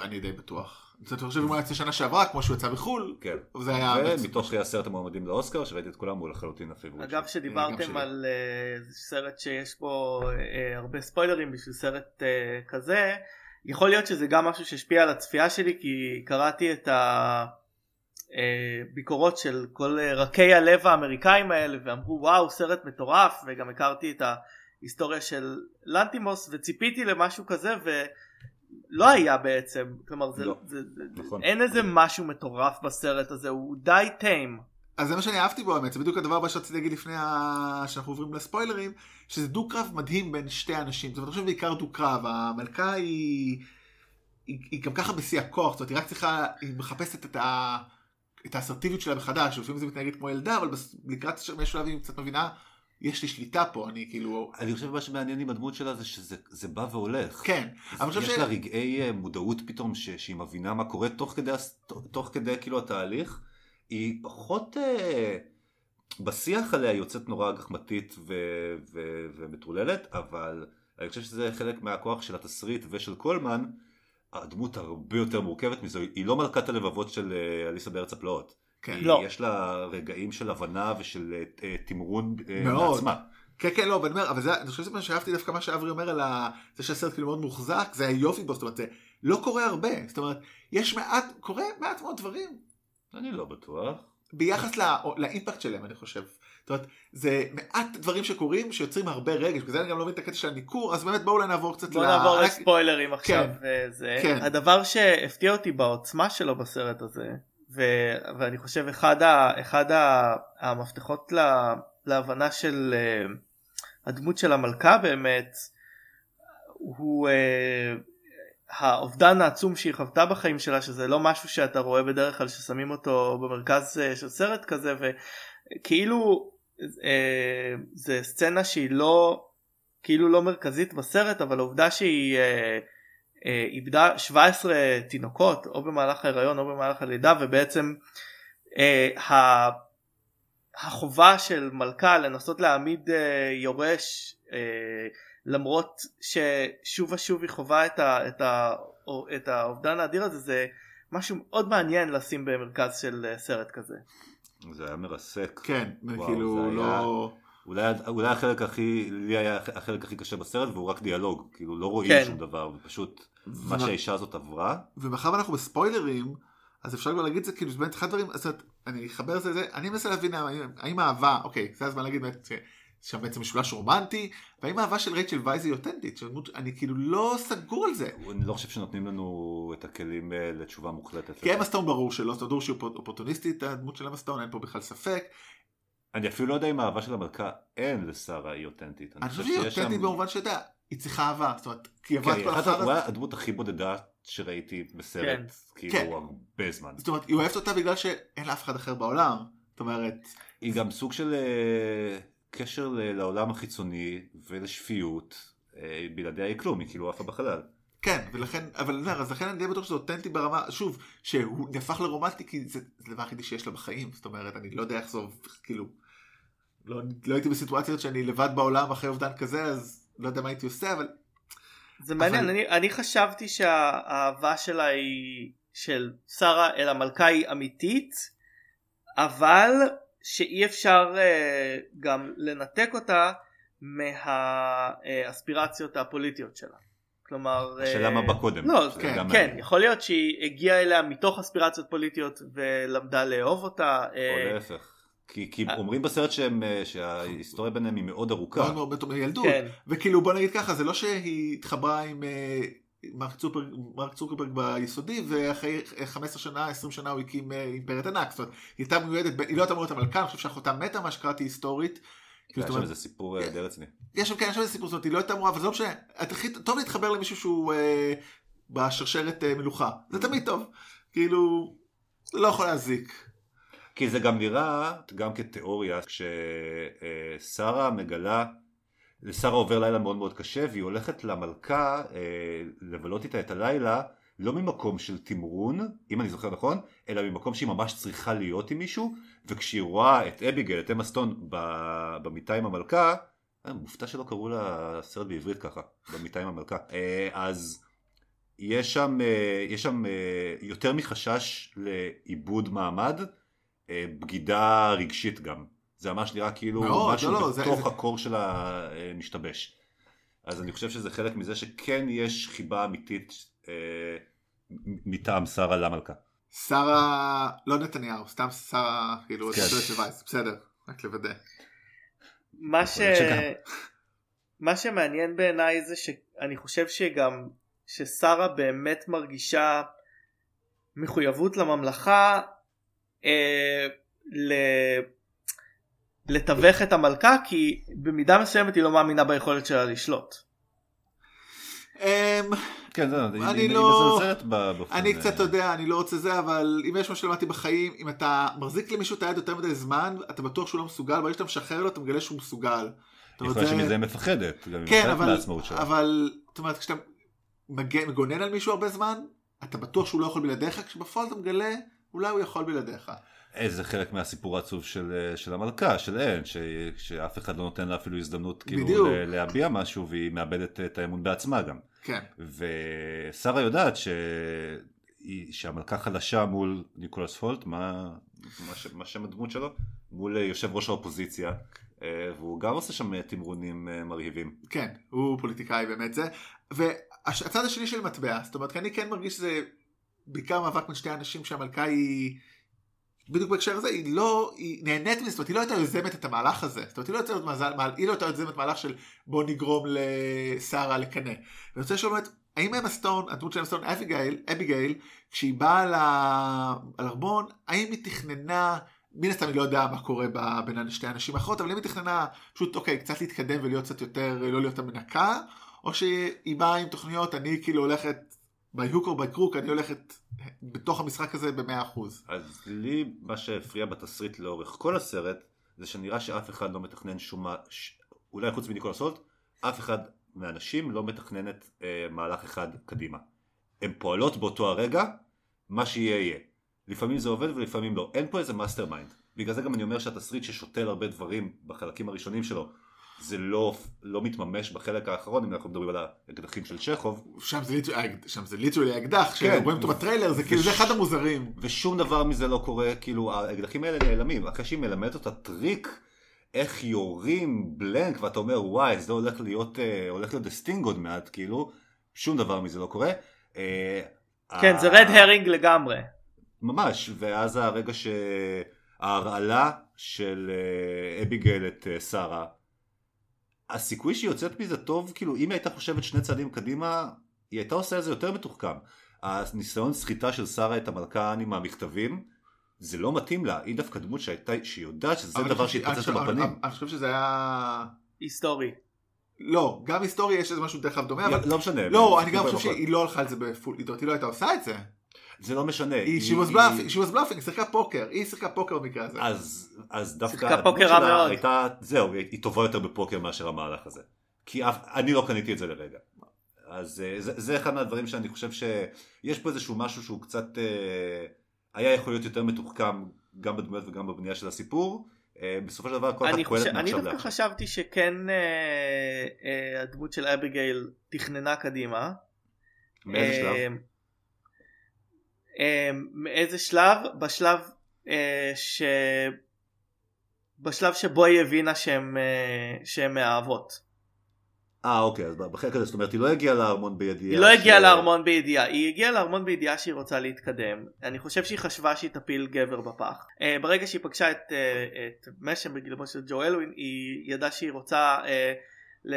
אני די בטוח. אני חושב אם הוא יצא שנה שעברה, כמו שהוא יצא בחו"ל, כן. זה היה... ומתוך עשרת המועמדים לאוסקר, שראיתי את כולם, הוא לחלוטין הפיבוריט אגב שדיברתם. על סרט שיש בו הרבה ספוילרים בשביל סרט כזה, יכול להיות שזה גם משהו שהשפיע על הצפייה שלי כי קראתי את הביקורות של כל אה, רכי הלב האמריקאים האלה ואמרו וואו סרט מטורף וגם הכרתי את ההיסטוריה של לנטימוס וציפיתי למשהו כזה ולא היה בעצם כלומר זה, לא, זה, זה, נכון. אין איזה משהו מטורף בסרט הזה הוא די טיים. אז זה מה שאני אהבתי בו האמת, זה בדיוק הדבר הבא שרציתי להגיד לפני ה... שאנחנו עוברים לספוילרים, שזה דו-קרב מדהים בין שתי אנשים. זאת אומרת, אני חושב בעיקר דו-קרב, המלכה היא... היא, היא גם ככה בשיא הכוח, זאת אומרת, היא רק צריכה, היא מחפשת את, ה... את האסרטיביות שלה מחדש, לפעמים זה מתנהגת כמו ילדה, אבל בס... לקראת באיזשהו שלב היא קצת מבינה, יש לי שליטה פה, אני כאילו... אני חושב שמה שמעניין עם הדמות שלה זה שזה זה בא והולך. כן, יש ש... לה רגעי אה, מודעות פתאום ש, שהיא מבינה מה קורה תוך כדי, תוך כדי כאילו התהליך. היא פחות אה, בשיח עליה יוצאת נורא גחמתית ו, ו, ומטורללת, אבל אני חושב שזה חלק מהכוח של התסריט ושל קולמן. הדמות הרבה יותר מורכבת מזו, היא לא מלכת הלבבות של אה, אליסה בארץ הפלאות. כן. היא- לא. יש לה רגעים של הבנה ושל אה, אה, תמרון. מעצמה. כן, כן, לא, אבל אני אומר, אבל זה, אני חושב שזה מה שאהבתי דווקא מה שאברי אומר על ה... זה שהסרט כאילו מאוד מוחזק, זה היופי בו, זאת אומרת, זה לא קורה הרבה, זאת אומרת, יש מעט, קורה מעט מאוד דברים, אני לא בטוח. ביחס לא, לאימפקט שלהם, אני חושב. זאת אומרת, זה מעט דברים שקורים שיוצרים הרבה רגש, בגלל זה אני גם לא מבין את הקטע של הניכור, אז באמת בואו אולי נעבור קצת בוא ל- נעבור רק- לספוילרים עכשיו. כן. וזה, כן. הדבר שהפתיע אותי בעוצמה שלו בסרט הזה, ו, ואני חושב אחד, ה, אחד ה, המפתחות לה, להבנה של uh, הדמות של המלכה באמת, הוא uh, האובדן העצום שהיא חוותה בחיים שלה, שזה לא משהו שאתה רואה בדרך כלל ששמים אותו במרכז uh, של סרט כזה, וכאילו uh, זה סצנה שהיא לא... כאילו לא מרכזית בסרט אבל העובדה שהיא אה, אה, איבדה 17 תינוקות או במהלך ההיריון או במהלך הלידה ובעצם אה, ה, החובה של מלכה לנסות להעמיד אה, יורש אה, למרות ששוב ושוב היא חווה את, ה, את, ה, את האובדן האדיר הזה זה משהו מאוד מעניין לשים במרכז של אה, סרט כזה. זה היה מרסק. כן, וואו, כאילו, זה היה- לא... אולי, אולי החלק הכי, לי היה החלק הכי קשה בסרט והוא רק דיאלוג, כאילו לא רואים כן. שום דבר, ופשוט ומה- מה שהאישה הזאת עברה, ומאחר ואנחנו בספוילרים, אז אפשר כבר להגיד את זה, כאילו, זה באמת אחד הדברים, זאת אומרת, אני אחבר את זה לזה, אני מנסה להבין האם- האם האהבה, אוקיי, זה הזמן להגיד באמת, שם בעצם משולש רומנטי, והאם האהבה של רייצ'ל וייז היא אותנטית, שהדמות- אני כאילו לא סגור על זה. אני לא חושב שנותנים לנו את הכלים אה, לתשובה מוחלטת. כי אמה סטון ברור שלא, זאת אומרת, ברור שהיא אופ- אופורטוניסטית, הדמות של אמה סטון, אין פה בכלל ספק. אני אפילו לא יודע אם האהבה של המלכה אין לשרה היא אותנטית. אני חושב שהיא אותנטית במובן שאתה היא צריכה אהבה, זאת אומרת, כי כן, עברת כל אחת- החרא הוא היה הדמות הכי בודדה שראיתי כן. בסרט, כאילו כן. הרבה זמן. זאת אומרת, היא אוהבת אותה בגלל שאין לה אף אחד אחר בעולם. זאת אומרת, היא גם סוג של אה, קשר לעולם החיצוני ולשפיות, אה, בלעדיה היא כלום, היא כאילו עפה בחלל. כן, ולכן, אבל אני אומר, אז לכן אני די בטוח שזה אותנטי ברמה, שוב, שהוא נהפך לרומנטי כי זה זה הדבר היחידי שיש לה בחיים, זאת אומרת, אני לא יודע איך זה עובד, כאילו, לא, לא הייתי בסיטואציות שאני לבד בעולם אחרי אובדן כזה, אז לא יודע מה הייתי עושה, אבל זה מעניין, אבל- אני, אני חשבתי שהאהבה שלה היא של שרה אל המלכה היא אמיתית, אבל שאי אפשר אה, גם לנתק אותה מהאספירציות הפוליטיות שלה. כלומר, אה, השאלה מה בא קודם. לא, כן, גם כן, מעניין. יכול להיות שהיא הגיעה אליה מתוך אספירציות פוליטיות ולמדה לאהוב אותה. אה, או להפך. כי, כי. אומרים בסרט שהם, שההיסטוריה ביניהם היא מאוד ארוכה. מאוד מאוד מאוד מילדות, כן. וכאילו בוא נגיד ככה, זה לא שהיא התחברה עם אה, מרק צוקרברג, ביסודי, ואחרי 15 שנה, 20 שנה הוא הקים אה, אימפריית ענק, זאת אומרת, היא הייתה מיועדת, היא לא הייתה להיות המלכה, אני חושב שאחותה מתה, מה שקראתי היסטורית. היה זאת שם איזה סיפור אה, די רציני. יש שם, כן, יש שם איזה סיפור, זאת אומרת, היא לא הייתה אמורה, אבל זה לא משנה, טוב להתחבר למישהו שהוא אה, בשרשרת אה, מלוכה, זה תמיד טוב, כאילו, לא יכול להזיק. כי זה גם נראה גם כתיאוריה כששרה מגלה, לשרה עובר לילה מאוד מאוד קשה והיא הולכת למלכה אה, לבלות איתה את הלילה לא ממקום של תמרון, אם אני זוכר נכון, אלא ממקום שהיא ממש צריכה להיות עם מישהו וכשהיא רואה את אביגל, את אמה סטון במיטה עם המלכה, אה, מופתע שלא קראו לה סרט בעברית ככה, במיטה עם המלכה, אה, אז יש שם, אה, יש שם אה, יותר מחשש לאיבוד מעמד, בגידה רגשית גם. זה ממש נראה כאילו מאוד, משהו לא, לא, זה- בתוך זה- הקור שלה אה, משתבש. אז אני חושב שזה חלק מזה שכן יש חיבה אמיתית אה, מטעם שרה למלכה. שרה, לא נתניהו, סתם שרה, כאילו, כן. של וייס, בסדר, רק לוודא. מה, ש... מה שמעניין בעיניי זה שאני חושב שגם ששרה באמת מרגישה מחויבות לממלכה אה, ל... לתווך את המלכה כי במידה מסוימת היא לא מאמינה ביכולת שלה לשלוט. אמ, כן, זה, אני היא, לא-. אני קצת, אתה אה, יודע, אני לא רוצה זה, אבל אם יש משהו שלמדתי בחיים, אם אתה מחזיק למישהו את היד יותר מדי זמן, אתה בטוח שהוא לא מסוגל, ברגע שאתה משחרר לו, אתה מגלה שהוא מסוגל. יכול להיות זה- שמזה היא מפחדת, גם היא כן, מפחדת אבל, מהעצמאות שלה. אבל, זאת אומרת, כשאתה מגונן על מישהו הרבה זמן, אתה בטוח שהוא לא יכול בלעדיך, כשבפועל אתה מגלה, אולי הוא יכול בלעדיך. איזה חלק מהסיפור העצוב של, אה, של המלכה, של אין, ש, שאף אחד לא נותן לה אפילו הזדמנות כאילו בדיוק. להביע משהו והיא מאבדת את האמון בעצמה גם. כן. ושרה יודעת ש... שהמלכה חלשה מול ניקולס פולט, מה, מה, ש... מה שם הדמות שלו? מול אה, יושב ראש האופוזיציה, אה, והוא גם עושה שם אה, תמרונים אה, מרהיבים. כן, הוא פוליטיקאי באמת זה. והצד השני של מטבע, זאת אומרת, כי אני כן מרגיש שזה בעיקר מאבק בין שתי אנשים שהמלכה היא, בדיוק בהקשר הזה, היא לא, היא נהנית מזה, זאת אומרת, היא לא הייתה יוזמת את המהלך הזה. זאת אומרת, היא לא הייתה מזל, היא לא הייתה יוזמת מהלך של בוא נגרום לשרה לקנא. ואני רוצה לשאול האם אמה סטון, הדמות של אמה סטון, אביגיל, אביגיל, כשהיא באה על ארמון, האם היא תכננה, מן הסתם היא לא יודעה מה קורה בין שתי הנשים האחרות, אבל אם היא תכננה פשוט, אוקיי, קצת להתקדם ולהיות קצת יותר, לא להיות המנקה, או שהיא באה עם תוכניות, אני כאילו הולכת or by crook, אני הולכת בתוך המשחק הזה במאה אחוז. אז לי מה שהפריע בתסריט לאורך כל הסרט, זה שנראה שאף אחד לא מתכנן שום... מה- ש... אולי חוץ מניקולס הולט, אף אחד מהאנשים לא מתכננת אה, מהלך אחד קדימה. הן פועלות באותו הרגע, מה שיהיה יהיה. לפעמים זה עובד ולפעמים לא. אין פה איזה mastermind. בגלל זה גם אני אומר שהתסריט ששותל הרבה דברים בחלקים הראשונים שלו, זה לא, לא מתממש בחלק האחרון, אם אנחנו מדברים על האקדחים של צ'כוב, שם זה literally- שם זה literally האקדח, כן. אותו בטריילר, זה כאילו, זה אחד המוזרים. ושום דבר מזה לא קורה, כאילו האקדחים האלה נעלמים, אחרי שהיא מלמדת אותה טריק איך יורים ב blank ואתה אומר וואי זה הולך להיות, אה, הולך להיות The Sting עוד מעט, כאילו, שום דבר מזה לא קורה. אה, כן ה- זה red herring לגמרי. ממש, ואז הרגע שההרעלה של אה, אביגייל את אה, שרה, הסיכוי שהיא יוצאת מזה טוב, כאילו אם היא הייתה חושבת שני צעדים קדימה, היא הייתה עושה את זה יותר מתוחכם. הניסיון סחיטה של שרה את המלכה אני מהמכתבים, זה לא מתאים לה, היא דווקא דמות שהייתה, שהיא יודעת שזה דבר שהתפוצץ אני לה חושב- בפנים. אני- חושב שזה היה... היסטורי. לא, גם היסטוריה יש איזה משהו דרך אגב דומה, אבל... לא משנה. לא, אני גם חושב. שהיא לא הלכה על זה בפול, היא לא הייתה עושה את זה. זה לא משנה. היא, she was bluffing, she was bluffing, היא שיחקה פוקר, היא שיחקה פוקר במקרה הזה. אז, אז דווקא שיחקה פוקר רע מאוד. הייתה, זהו, היא היא טובה יותר בפוקר מאשר המהלך הזה. כי אף, אני לא קניתי את זה לרגע. אז אה, זה, זה אחד מהדברים שאני חושב שיש פה איזשהו משהו שהוא קצת אה, היה יכול להיות יותר מתוחכם גם בדמויות וגם בבנייה של הסיפור. אה, בסופו של דבר כל אני, אחד פועלת חושב, אני מעכשיו דווקא. חשבתי שכן אה, אה, הדמות של אביגיל תכננה קדימה. מאיזה שלב? אה, אה, מאיזה שלב? בשלב אה, ש... בשלב שבו היא הבינה שהם, אה, שהם מאהבות. אה אוקיי, אז בחלק הזה, זאת אומרת היא לא הגיעה לארמון בידיעה. היא לא הגיעה ש- לארמון בידיעה, היא הגיעה לארמון בידיעה שהיא רוצה להתקדם. אני חושב שהיא חשבה שהיא תפיל גבר בפח. אה, ברגע שהיא פגשה את, אה, את משם בגילמו של ג'ו אלווין, היא ידעה שהיא רוצה אה, ל...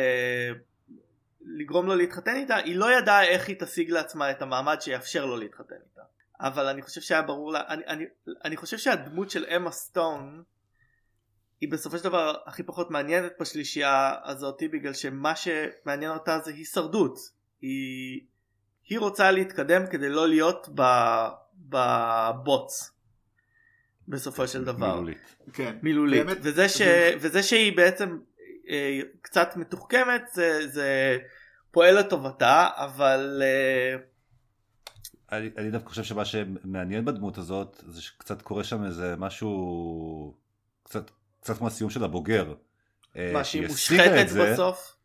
לגרום לו להתחתן איתה, היא לא ידעה איך היא תשיג לעצמה את המעמד שיאפשר לו להתחתן איתה. אבל אני חושב שהיה ברור לה, אני, אני, אני חושב שהדמות של אמה סטון היא בסופו של דבר הכי פחות מעניינת בשלישייה הזאתי בגלל שמה שמעניין אותה זה הישרדות. היא, היא רוצה להתקדם כדי לא להיות ב, בבוץ בסופו של דבר. מילולית. כן. מילולית. באמת, וזה, ש... זה- וזה שהיא בעצם אה, קצת מתוחכמת זה, זה פועל לטובתה אבל אה, אני, אני דווקא חושב שמה שמעניין בדמות הזאת זה שקצת קורה שם איזה משהו קצת, קצת כמו הסיום של הבוגר. אה, מה שהיא מושחתת זה, בסוף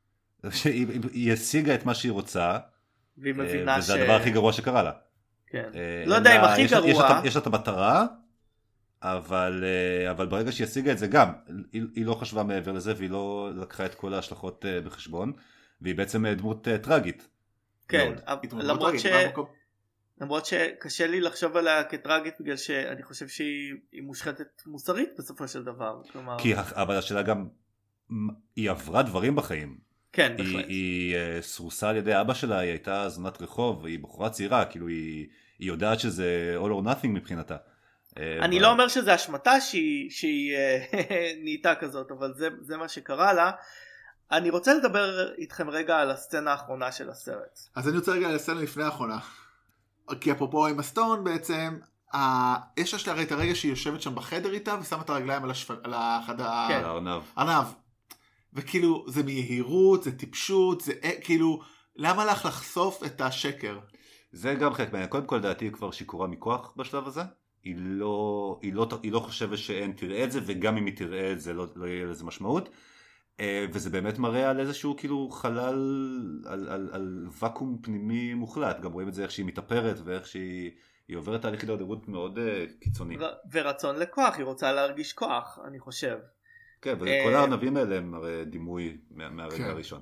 שהיא היא- השיגה את מה שהיא רוצה והיא אה, מבינה וזה ש... הדבר הכי גרוע שקרה לה. כן. אה, לא יודע אם הכי יש יש לה גרוע. את- יש לה את המטרה אבל, אבל ברגע שהיא השיגה את זה גם היא, היא לא חשבה מעבר לזה והיא לא לקחה את כל ההשלכות בחשבון והיא בעצם דמות טרגית. כן, מאוד. למרות, ש... למרות שקשה לי לחשוב עליה כטראגית בגלל שאני חושב שהיא היא מושחתת מוסרית בסופו של דבר. כלומר, כי, אבל השאלה גם היא עברה דברים בחיים כן, היא, בהחלט. היא אה, סורסה על ידי אבא שלה, היא הייתה זונת רחוב, היא בחורה צעירה, כאילו היא, היא יודעת שזה all or nothing מבחינתה. אה, אני ב- לא אומר שזה אשמתה שהיא, שהיא אה, נהייתה כזאת, אבל זה, זה מה שקרה לה. אני רוצה לדבר איתכם רגע על הסצנה האחרונה של הסרט. אז אני רוצה רגע לסצנה לפני האחרונה. כי אפרופו עם הסטון בעצם. יש לה הרי את הרגע שהיא יושבת שם בחדר איתה ושמה את הרגליים על, השפ... על החד... כן. הארנב. הארנב. וכאילו זה מיהירות, זה טיפשות, זה כאילו, למה לך לחשוף את השקר? זה גם חלק מהעניין. קודם כל לדעתי היא כבר שיכורה מכוח בשלב הזה. היא לא, היא, לא, היא לא חושבת שאין תראה את זה, וגם אם היא תראה את זה לא, לא יהיה לזה משמעות. אה, וזה באמת מראה על איזשהו כאילו חלל, על, על, על ואקום פנימי מוחלט. גם רואים את זה איך שהיא מתאפרת ואיך שהיא היא עוברת תהליך הידרדרות מאוד אה, קיצוני. ר- ורצון לכוח, היא רוצה להרגיש כוח, אני חושב. כן, וכל אה, הארנבים האלה הם הרי דימוי מה- מהרגע כן. הראשון.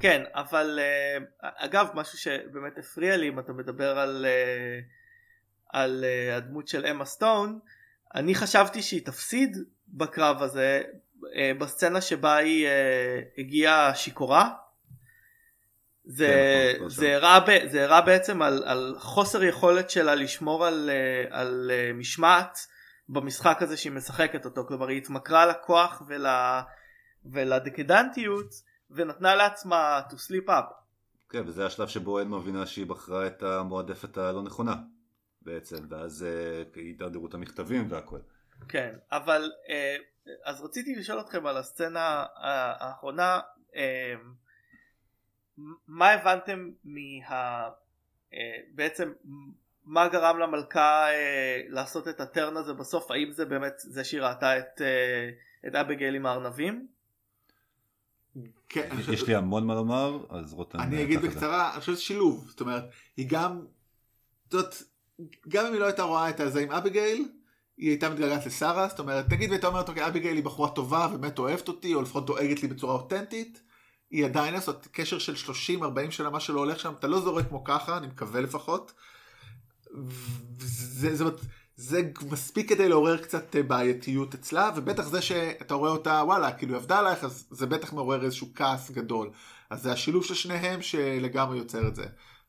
כן, אבל אה, אגב, משהו שבאמת הפריע לי, אם אתה מדבר על, אה, על אה, הדמות של אמה סטון, אני חשבתי שהיא תפסיד בקרב הזה, בסצנה שבה היא אה, הגיעה שיכורה. זה, כן, נכון, זה, הראה, ב- זה הראה בעצם על, על חוסר יכולת שלה לשמור על, אה, על אה, משמעת במשחק הזה שהיא משחקת אותו, כלומר היא התמכרה לכוח ול, ולדקדנטיות ונתנה לעצמה to sleep up. כן, וזה השלב שבו אין מבינה שהיא בחרה את המועדפת הלא נכונה בעצם, ואז אה, הידרדרו את המכתבים והכל. כן, אבל אה, אז רציתי לשאול אתכם על הסצנה האחרונה, אה, מה הבנתם מה... אה, בעצם מה גרם למלכה אה, לעשות את הטרן הזה בסוף, האם זה באמת זה שהיא ראתה את, אה, את אביגיל עם הארנבים? כן, אני חושב- יש לי המון מה לומר, אז רותם... אני אגיד זה. בקצרה, אני חושב שזה שילוב, זאת אומרת, היא גם, זאת, גם אם היא לא הייתה רואה את הזה עם אביגיל, היא הייתה מתגעגעת לשרה, זאת אומרת, נגיד והייתה אומרת, אוקיי, אביגיל היא בחורה טובה, באמת אוהבת אותי, או לפחות דואגת לי בצורה אותנטית, היא עדיין לעשות קשר של 30-40 שנה, מה שלא הולך שם, אתה לא זורק כמו ככה, אני מקווה לפחות. זה, זה, זה מספיק כדי לעורר קצת אה, בעייתיות אצלה, ובטח זה שאתה רואה אותה, וואלה, כאילו היא עבדה עלייך, אז זה בטח מעורר איזשהו כעס גדול. אז זה השילוב של שניהם שלגמרי יוצר את זה.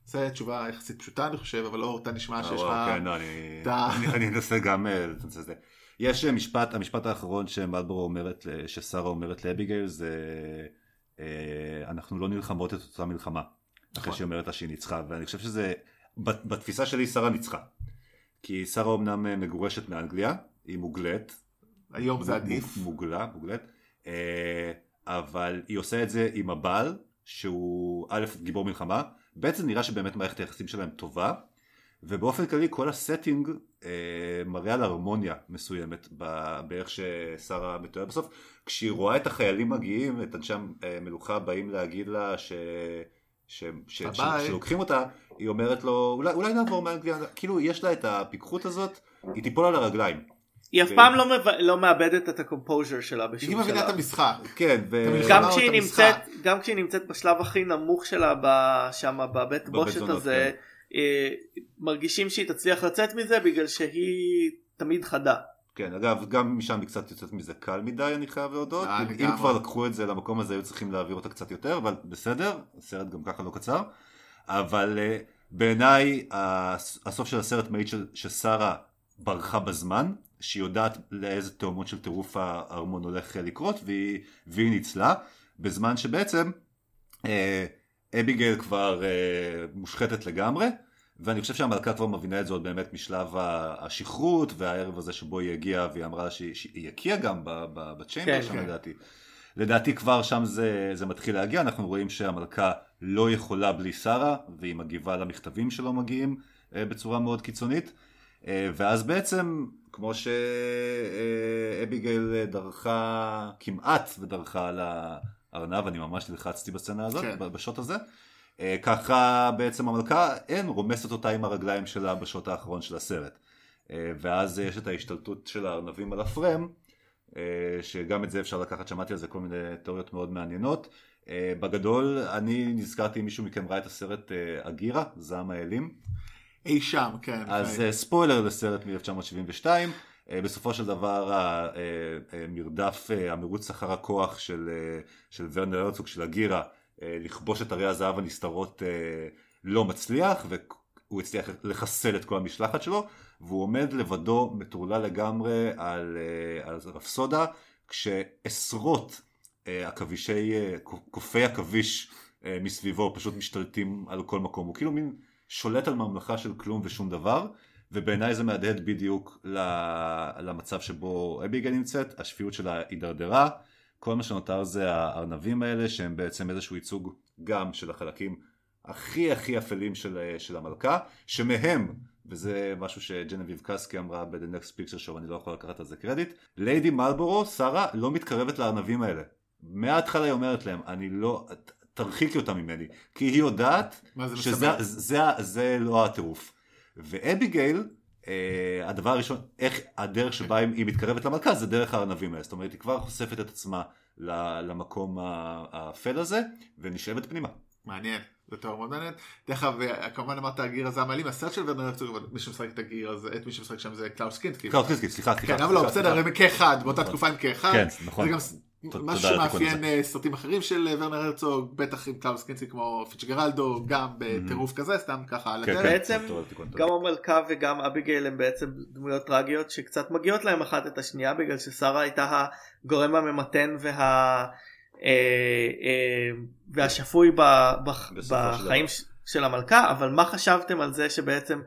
זו תשובה יחסית פשוטה אני חושב, אבל לא אתה נשמע אה, שיש לך... וואו, כן, לא, אני- אנסה גם אה. יש אה, משפט, המשפט האחרון שמלבורו אומרת, ששרה אומרת לאביגיל זה אה, אנחנו לא נלחמות את אותה מלחמה. אחרי נכון. שהיא אומרת לה שהיא ניצחה, ואני חושב שזה, בת- בתפיסה שלי שרה ניצחה. כי שרה אמנם אה, מגורשת מאנגליה, היא מוגלית. היום זה עדיף. מוגלה, מוגלית. אה, אבל היא עושה את זה עם הבעל, שהוא א', גיבור מלחמה, ב', זה נראה שבאמת מערכת היחסים שלהם טובה, ובאופן כללי כל הסטינג אה, מראה על הרמוניה מסוימת באיך ששרה מתואר בסוף. כשהיא רואה את החיילים מגיעים, את אנשי המלוכה באים להגיד לה ש... ש... ש... ש... שלוקחים אותה, היא אומרת לו, אולי, אולי נעבור מאנגליה, כאילו יש לה את הפיקחות הזאת, היא תיפול על הרגליים. היא אף כן. פעם לא, מב... לא מאבדת את הקומפוז'ר שלה בשום היא מבינה את שלב. המשחק. כן, ו... גם כשהיא את נמצאת, המשחק. גם כשהיא נמצאת בשלב הכי נמוך שלה ב- שם בבית בושת הזה, אה, מרגישים שהיא תצליח לצאת מזה בגלל שהיא תמיד חדה. כן, אגב, גם משם היא קצת יוצאת מזה קל מדי, אני חייב להודות. אה, אם- כבר לקחו את זה למקום הזה, היו צריכים להעביר אותה קצת יותר, אבל בסדר, הסרט גם ככה לא קצר. אבל אה, בעיניי, הס- הסוף של הסרט מעיד ששרה ברחה בזמן, שהיא יודעת לאיזה תאומות של טירוף הארמון הולך לקרות, והיא, והיא ניצלה, בזמן שבעצם אה, אביגיל כבר אה, מושחתת לגמרי. ואני חושב שהמלכה כבר מבינה את זה עוד באמת משלב השכרות והערב הזה שבו היא הגיעה והיא אמרה שהיא, שהיא הקיאה גם בצ'יימבר כן, שם כן. לדעתי. לדעתי כבר שם זה, זה מתחיל להגיע, אנחנו רואים שהמלכה לא יכולה בלי שרה והיא מגיבה למכתבים שלא מגיעים אה, בצורה מאוד קיצונית. אה, ואז בעצם, כמו שאביגיל דרכה כמעט ודרכה על הארנב, אני ממש נלחצתי בסצנה הזאת, כן. בשוט הזה. אה, ככה בעצם המלכה אין רומסת אותה עם הרגליים שלה בשוט האחרון של הסרט. אה, ואז יש את ההשתלטות של הארנבים על הפרם, שגם את זה אפשר לקחת, שמעתי על זה כל מיני תיאוריות מאוד מעניינות. בגדול, אני נזכרתי אם מישהו מכם ראה את הסרט אגירה, זעם האלים. אי שם, כן. אז אה, ספוילר לסרט מ-1972, אה, בסופו של דבר המרדף, אה, המרוץ אחר הכוח של, של ורנר הרצוג, של הגירה, לכבוש את ערי הזהב הנסתרות לא מצליח, והוא הצליח לחסל את כל המשלחת שלו, והוא עומד לבדו מטורלל לגמרי על, על רפסודה, כשעשרות עכבישי, קופי עכביש מסביבו פשוט משתלטים על כל מקום, הוא כאילו מין שולט על ממלכה של כלום ושום דבר, ובעיניי זה מהדהד בדיוק למצב שבו אביגל נמצאת, השפיות שלה הידרדרה, כל מה שנותר זה הארנבים האלה שהם בעצם איזשהו ייצוג גם של החלקים הכי הכי אפלים של, של המלכה, שמהם, וזה משהו שג'נביב קסקי אמרה ב-The Next Picture Show, אני לא יכול לקחת על זה קרדיט, ליידי מלבורו, שרה, לא מתקרבת לארנבים האלה. מההתחלה היא אומרת להם, אני לא, תרחיקי אותה ממני, כי היא יודעת זה שזה מסמל? זה, זה לא הטירוף. ואביגיל, אה, הדבר הראשון, איך הדרך שבה היא היא מתקרבת למלכה זה דרך הארנבים האלה. זאת אומרת, היא כבר חושפת את עצמה למקום האפל הזה, ונשאבת פנימה. מעניין, מאוד מעניין. דרך אגב, כמובן אמרת אגירה זעם האלים, הסרט של ורנר הרצוג, אבל מי שמשחק את אגירה זה, את מי שמשחק שם זה קלאוס קינסקי. קלאוס קינסקי, סליחה, סליחה. כן, אבל לא, בסדר. הם כאחד, באותה. תקופה הם כאחד. כן, נכון. זה גם משהו שמאפיין. אה, סרטים אחרים של אה, ורנר הרצוג, בטח עם קלאוס קינסקי כמו פיצקרלדו, גם בטירוף כזה, סתם ככה על כן, הדרך. כן, בעצם. גם המלכה וגם אביגיל הם בעצם דמויות טרגיות שקצת מגיעות להם אחת את השנייה בגלל ששרה הייתה הגורם הממתן וה... אה, אה, והשפוי בחיים של המלכה אבל מה חשבתם על זה שבעצם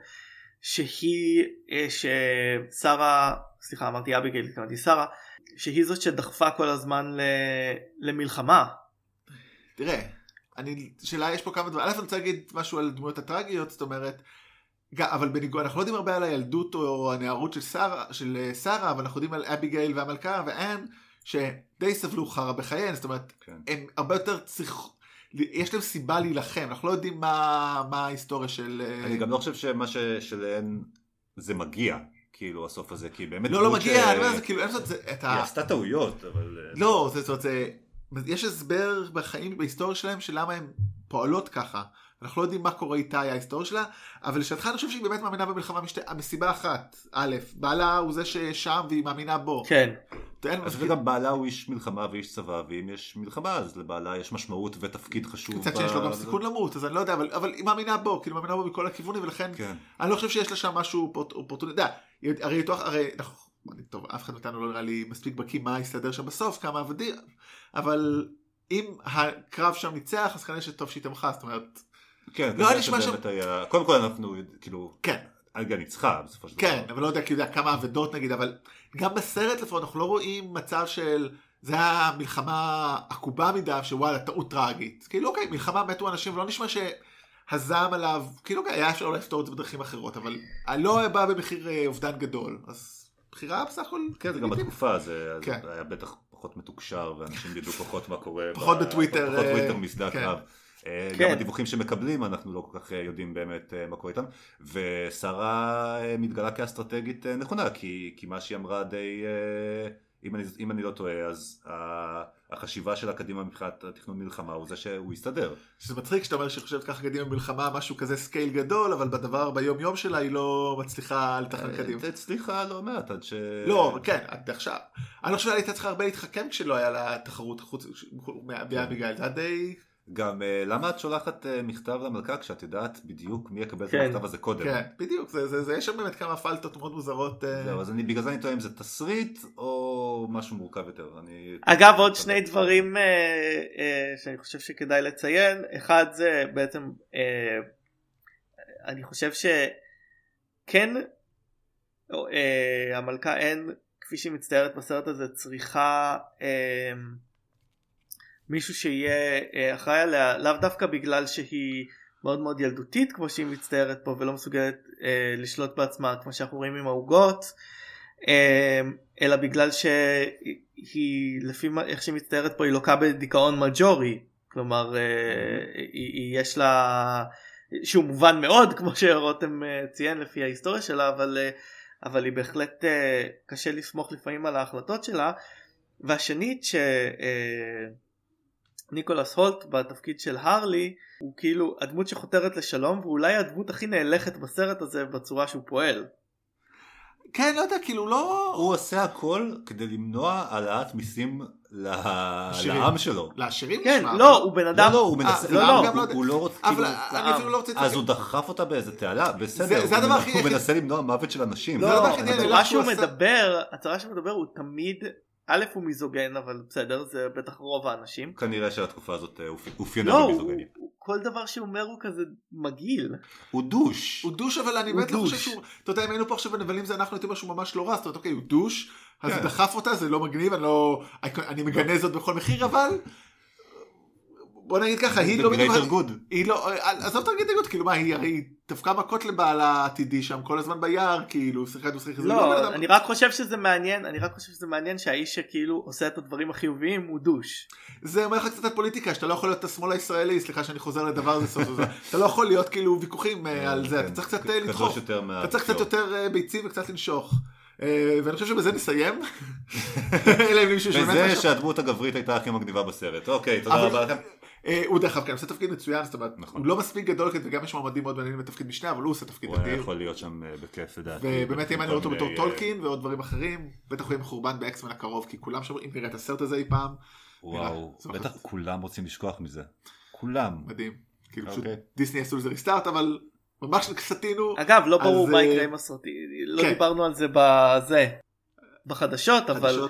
שהיא אה, ששרה סליחה אמרתי אביגיל התכוונתי שרה שהיא זאת שדחפה כל הזמן למלחמה? תראה, אני, שאלה יש פה כמה דברים, א' אני רוצה להגיד משהו על הדמויות הטרגיות, זאת אומרת, אבל בניגוד, אנחנו לא יודעים הרבה על הילדות או הנערות של שרה, של שרה, אבל אנחנו יודעים על אביגיל והמלכה ואן, שדי סבלו חרא בחייהן, זאת אומרת, כן. הם הרבה יותר צריך, יש להם סיבה להילחם, אנחנו לא יודעים מה, מה ההיסטוריה של... אה, אני גם לא חושב שמה ש- שלהן זה מגיע, כאילו הסוף הזה, כי באמת... לא, לא מגיע, ש- אני אומר, זה כאילו, אין זאת, זה, את היא ה... עשתה טעויות, אבל... אה, לא, זה, זאת אומרת, זה, יש הסבר בחיים, בהיסטוריה שלהם, של למה הן פועלות ככה. אנחנו לא יודעים מה קורה איתה, ההיסטוריה שלה, אבל לשאלתך אני חושב שהיא באמת מאמינה במלחמה משתי, מסיבה אחת, א', בעלה הוא זה ששם והיא מאמינה בו. כן אין- חושב שגם בעלה הוא איש מלחמה ואיש צבא, ואם יש מלחמה אז לבעלה יש משמעות ותפקיד חשוב. מצד ב- שני יש לו גם סיכון למות, אז אני לא יודע, אבל, היא מאמינה בו, כאילו מאמינה בו מכל הכיוונים, ולכן כן. אני לא חושב שיש לה שם משהו אופורטוניטי, הרי תוך, הרי, אנחנו- טוב, אף אחד מאיתנו לא נראה לי מספיק בקיא מה יסתדר שם בסוף, כמה עבדים, אבל אם הקרב שם ניצח אז כנראה שטוב שהיא תמכה זאת אומרת כן, לא, נשמע היה... קודם כל אנחנו, כאילו, כן אנגליה ניצחה בסופו של דבר. כן אבל לא יודע כאילו כמה אבדות נגיד אבל גם בסרט לפחות אנחנו לא רואים מצב של זה היה מלחמה עקובה מדי שוואלה טעות טראגית כאילו אוקיי מלחמה מתו אנשים ולא נשמע שהזעם עליו כאילו אוקיי, היה אפשר לפתור את זה בדרכים אחרות אבל לא בא במחיר אה, אובדן גדול אז בחירה בסך הכל כן, זה גם בתקופה, זה כן. היה בטח פחות מתוקשר, ואנשים ידעו פחות מה קורה. פחות בטוויטר, פחות אה, טוויטר משדה כן. הקרב. אה, כן. גם הדיווחים שמקבלים אנחנו לא כל כך אה, יודעים באמת אה, מה קורה איתם ושרה מתגלה כאסטרטגית נכונה כי, כי מה שהיא אמרה די אם אני, אם אני לא טועה אז החשיבה שלה קדימה מבחינת התכנון מלחמה הוא זה שהוא יסתדר. שזה מצחיק שאתה אומר שהיא חושבת ככה קדימה במלחמה משהו כזה scale גדול אבל בדבר ביום יום שלה היא לא מצליחה לתכנן קדימה. הצליחה לא מעט עד ש... לא כן עד עכשיו. אני לא חושב שהייתה צריכה הרבה להתחכם כשלא היה לה תחרות חוץ מאביגיל זה היה די גם אה, למה את שולחת אה, מכתב למלכה כשאת יודעת בדיוק מי יקבל את כן. המכתב הזה קודם? כן בדיוק זה זה זה יש שם באמת כמה פלטות מאוד מוזרות. אה, זהו, אז אני, בגלל זה אני טועה אם זה תסריט או משהו מורכב יותר. אני... אגב עוד שני דברים אה, אה, שאני חושב שכדאי לציין אחד זה בעצם אה, אני חושב שכן אה, המלכה אין כפי שהיא מצטיירת בסרט הזה צריכה אה, מישהו שיהיה אה, אחראי עליה לאו דווקא בגלל שהיא מאוד מאוד ילדותית כמו שהיא מצטיירת פה ולא מסוגלת אה, לשלוט בעצמה כמו שאנחנו רואים עם העוגות אה, אלא בגלל שהיא לפי מה- איך שהיא מצטיירת פה היא לוקה בדיכאון מג'ורי. כלומר אה, היא, היא יש לה שהוא מובן מאוד כמו שרותם אה, ציין לפי ההיסטוריה שלה אבל אה, אבל היא בהחלט אה, קשה לסמוך לפעמים על ההחלטות שלה. והשנית שניקולס הולט בתפקיד של הרלי הוא כאילו הדמות שחותרת לשלום ואולי הדמות הכי נאלכת בסרט הזה בצורה שהוא פועל. כן לא יודע כאילו לא הוא עושה הכל כדי למנוע העלאת מיסים. לעם שלו. לעשירים כן נשמע, לא אבל- הוא בן אדם לא, לא, הוא מנסה, לא, לא, לא, לא, לא הוא- לא רוצה, אבל כאילו, אני אפילו לא רוצה אז לצחק. הוא דחף אותה באיזה תעלה, בסדר, זה- הדבר הכי- הוא מנסה למנוע מוות של אנשים. זה לא. הצורה שהוא מדבר הצורה שהוא מדבר הוא תמיד א' הוא מיזוגן אבל בסדר זה בטח רוב האנשים. כנראה שהתקופה הזאת אה, אופי- אופיינה לא, הוא, במיזוגניה. הוא- כל דבר שהוא אומר הוא כזה מגעיל. הוא דוש. הוא דוש אבל אני באמת לא חושב. שהוא, אתה יודע אם היינו פה עכשיו בנבלים זה אנחנו הייתי אומר שהוא ממש לא רע, זאת אומרת אוקיי הוא דוש, אז כן. הוא דחף אותה זה לא מגניב, אני לא, אני מגנה זאת בכל מחיר אבל, בוא נגיד ככה, היא לא בדיוק, גוד. היא לא, עזוב את הגדגות, כאילו מה היא הרי דפקה מכות לבעלה העתידי שם כל הזמן ביער כאילו, שיחקה דו שיחק, זה לא לא, אני רק חושב שזה מעניין, אני רק חושב שזה מעניין שהאיש שכאילו עושה את הדברים החיוביים הוא דוש. זה אומר לך קצת על פוליטיקה, שאתה לא יכול להיות השמאל הישראלי, סליחה שאני חוזר לדבר הזה סוף סוף, אתה לא יכול להיות כאילו ויכוחים אה, על זה, אתה כן, צריך קצת קדוש אה, לדחוף. יותר מה- אתה צריך קצת לא. יותר אה, ביצים וקצת לנשוך. ואני חושב שבזה נסיים. אלא אם מישהו וזה חשב- שהדמות הגברית הייתה הכי מגניבה בסרט. אוקיי, תודה רבה לכם. אה, הוא דרך אגב כן עושה תפקיד מצוין, זאת אומרת, נכון. הוא לא מספיק גדול כדי וגם יש מועמדים מאוד מעניינים בתפקיד משנה, אבל הוא עושה תפקיד הוא היה אדיר. יכול להיות שם אה, בכיף לדעתי. ובאמת אם אני רואה אותו כל בתור טולקין ועוד דברים אחרים, בטח הוא יהיה מחורבן באקסמן הקרוב, כי כולם שם, אם נראה את הסרט הזה אי פעם, וואו, בטח. כולם רוצים לשכוח מזה. כולם. מדהים. כאילו פשוט אוקיי. דיסני עשו לזה ריסטארט, אבל ממש סטינו. אגב לא ברור אז, מה אה, יקרה עם הסרטים, לא כן. דיברנו על זה בזה, בחדשות, אבל.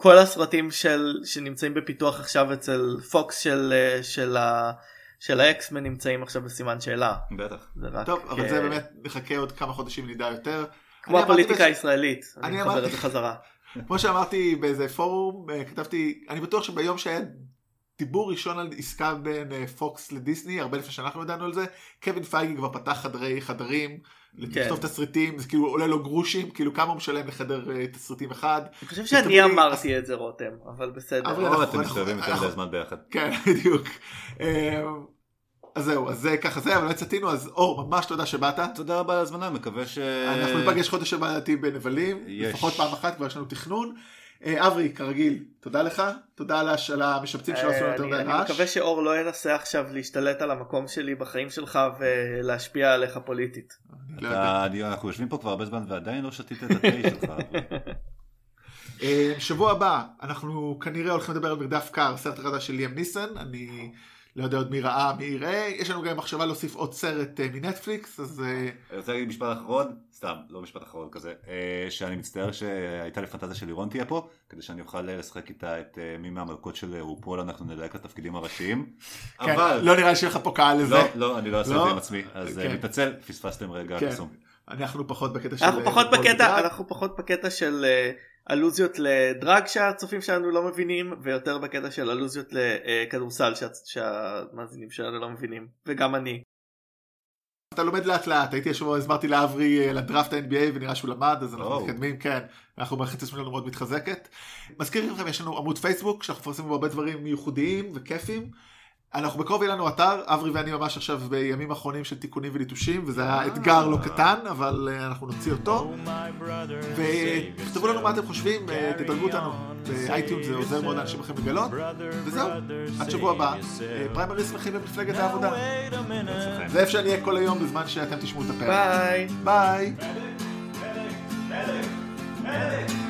כל הסרטים של שנמצאים בפיתוח עכשיו אצל פוקס של אה, של ה- של האקסמן נמצאים עכשיו בסימן שאלה. בטח. זה רק, טוב, אבל אה, זה באמת נחכה עוד כמה חודשים נדע יותר. כמו הפוליטיקה בש- הישראלית, אני אני אמרתי- את זה חזרה. כמו שאמרתי באיזה פורום, אה, כתבתי, אני בטוח שביום שהיה דיבור ראשון על עסקה בין אה, פוקס לדיסני, הרבה לפני שאנחנו ידענו על זה, קווין פייגי כבר פתח חדרי חדרים, לכתוב כן. תסריטים, זה כאילו עולה לו גרושים, כאילו כמה הוא משלם לחדר אה, תסריטים אחד. אני חושב שאני אמרתי את זה רותם, אבל בסדר. אבל- אתם מסתובבים יותר מדי זמן ביחד. כן, בדיוק. אה, אז זהו, אז זה ככה זה, אבל לא יצאתינו, אז אור, ממש תודה שבאת. תודה רבה על ההזמנה, מקווה ש... אנחנו ניפגש חודש הבא לדעתי בנבלים. לפחות פעם אחת, כבר יש לנו תכנון. אה, אברי, כרגיל, תודה לך, תודה על המשפצים שלא עשו יותר אני מדי אני רעש. מקווה שאור לא ינסה עכשיו להשתלט על המקום שלי בחיים שלך ולהשפיע עליך פוליטית. לא אני- אנחנו יושבים פה כבר הרבה זמן ועדיין לא שתית את התה שלך. אה, שבוע הבא אנחנו כנראה הולכים לדבר על מרדף קר, סרט החדש של ליאם ניסן, אני לא יודע עוד מי ראה, מי יראה. יש לנו גם מחשבה להוסיף עוד סרט אה, מנטפליקס, אז אה, אני רוצה להגיד משפט אחרון, סתם, לא משפט אחרון כזה, אה, שאני מצטער שהייתה לי פנטזיה של לירון תהיה פה, כדי שאני אוכל אה, לשחק איתה את אה, מי מהמלכות של רופול, אנחנו נדייק לתפקידים הראשיים. כן, אבל, לא נראה שיהיה לך פה קהל לזה. לא, לא, אני לא אעשה את לא? זה עם עצמי, אז כן. מתנצל, פספסתם רגע כן. קסום. אנחנו פחות בקטע של... אנחנו פחות בקטע. אנחנו פחות בקטע של אלוזיות לדרג שהצופים שלנו לא מבינים ויותר בקטע של אלוזיות לכדורסל שה- שהמאזינים שלנו לא מבינים וגם אני. אתה לומד לאט לאט, הייתי השבוע, הסברתי לאברי אה, לדראפט ה-NBA ונראה שהוא למד, אז אנחנו. מתקדמים, כן, אנחנו מערכת עצמנו מאוד מתחזקת. מזכיר לכם, יש לנו עמוד פייסבוק, שאנחנו מפרסמים בו הרבה דברים ייחודיים וכיפים. אנחנו בקרוב יהיה לנו אתר, אברי ואני ממש עכשיו בימים אחרונים של תיקונים וליטושים, וזה היה אתגר לא קטן, אבל אה, אנחנו נוציא אותו. ותכתבו לנו מה אתם חושבים, אה, תדרגו אותנו באייטיוב, זה עוזר מאוד לאנשים אחרים לגלות. וזהו, עד שבוע הבא, אה, פריימריז שמחים במפלגת העבודה. זה איפה שאני אהיה כל היום בזמן שאתם תשמעו את הפרק. ביי. ביי.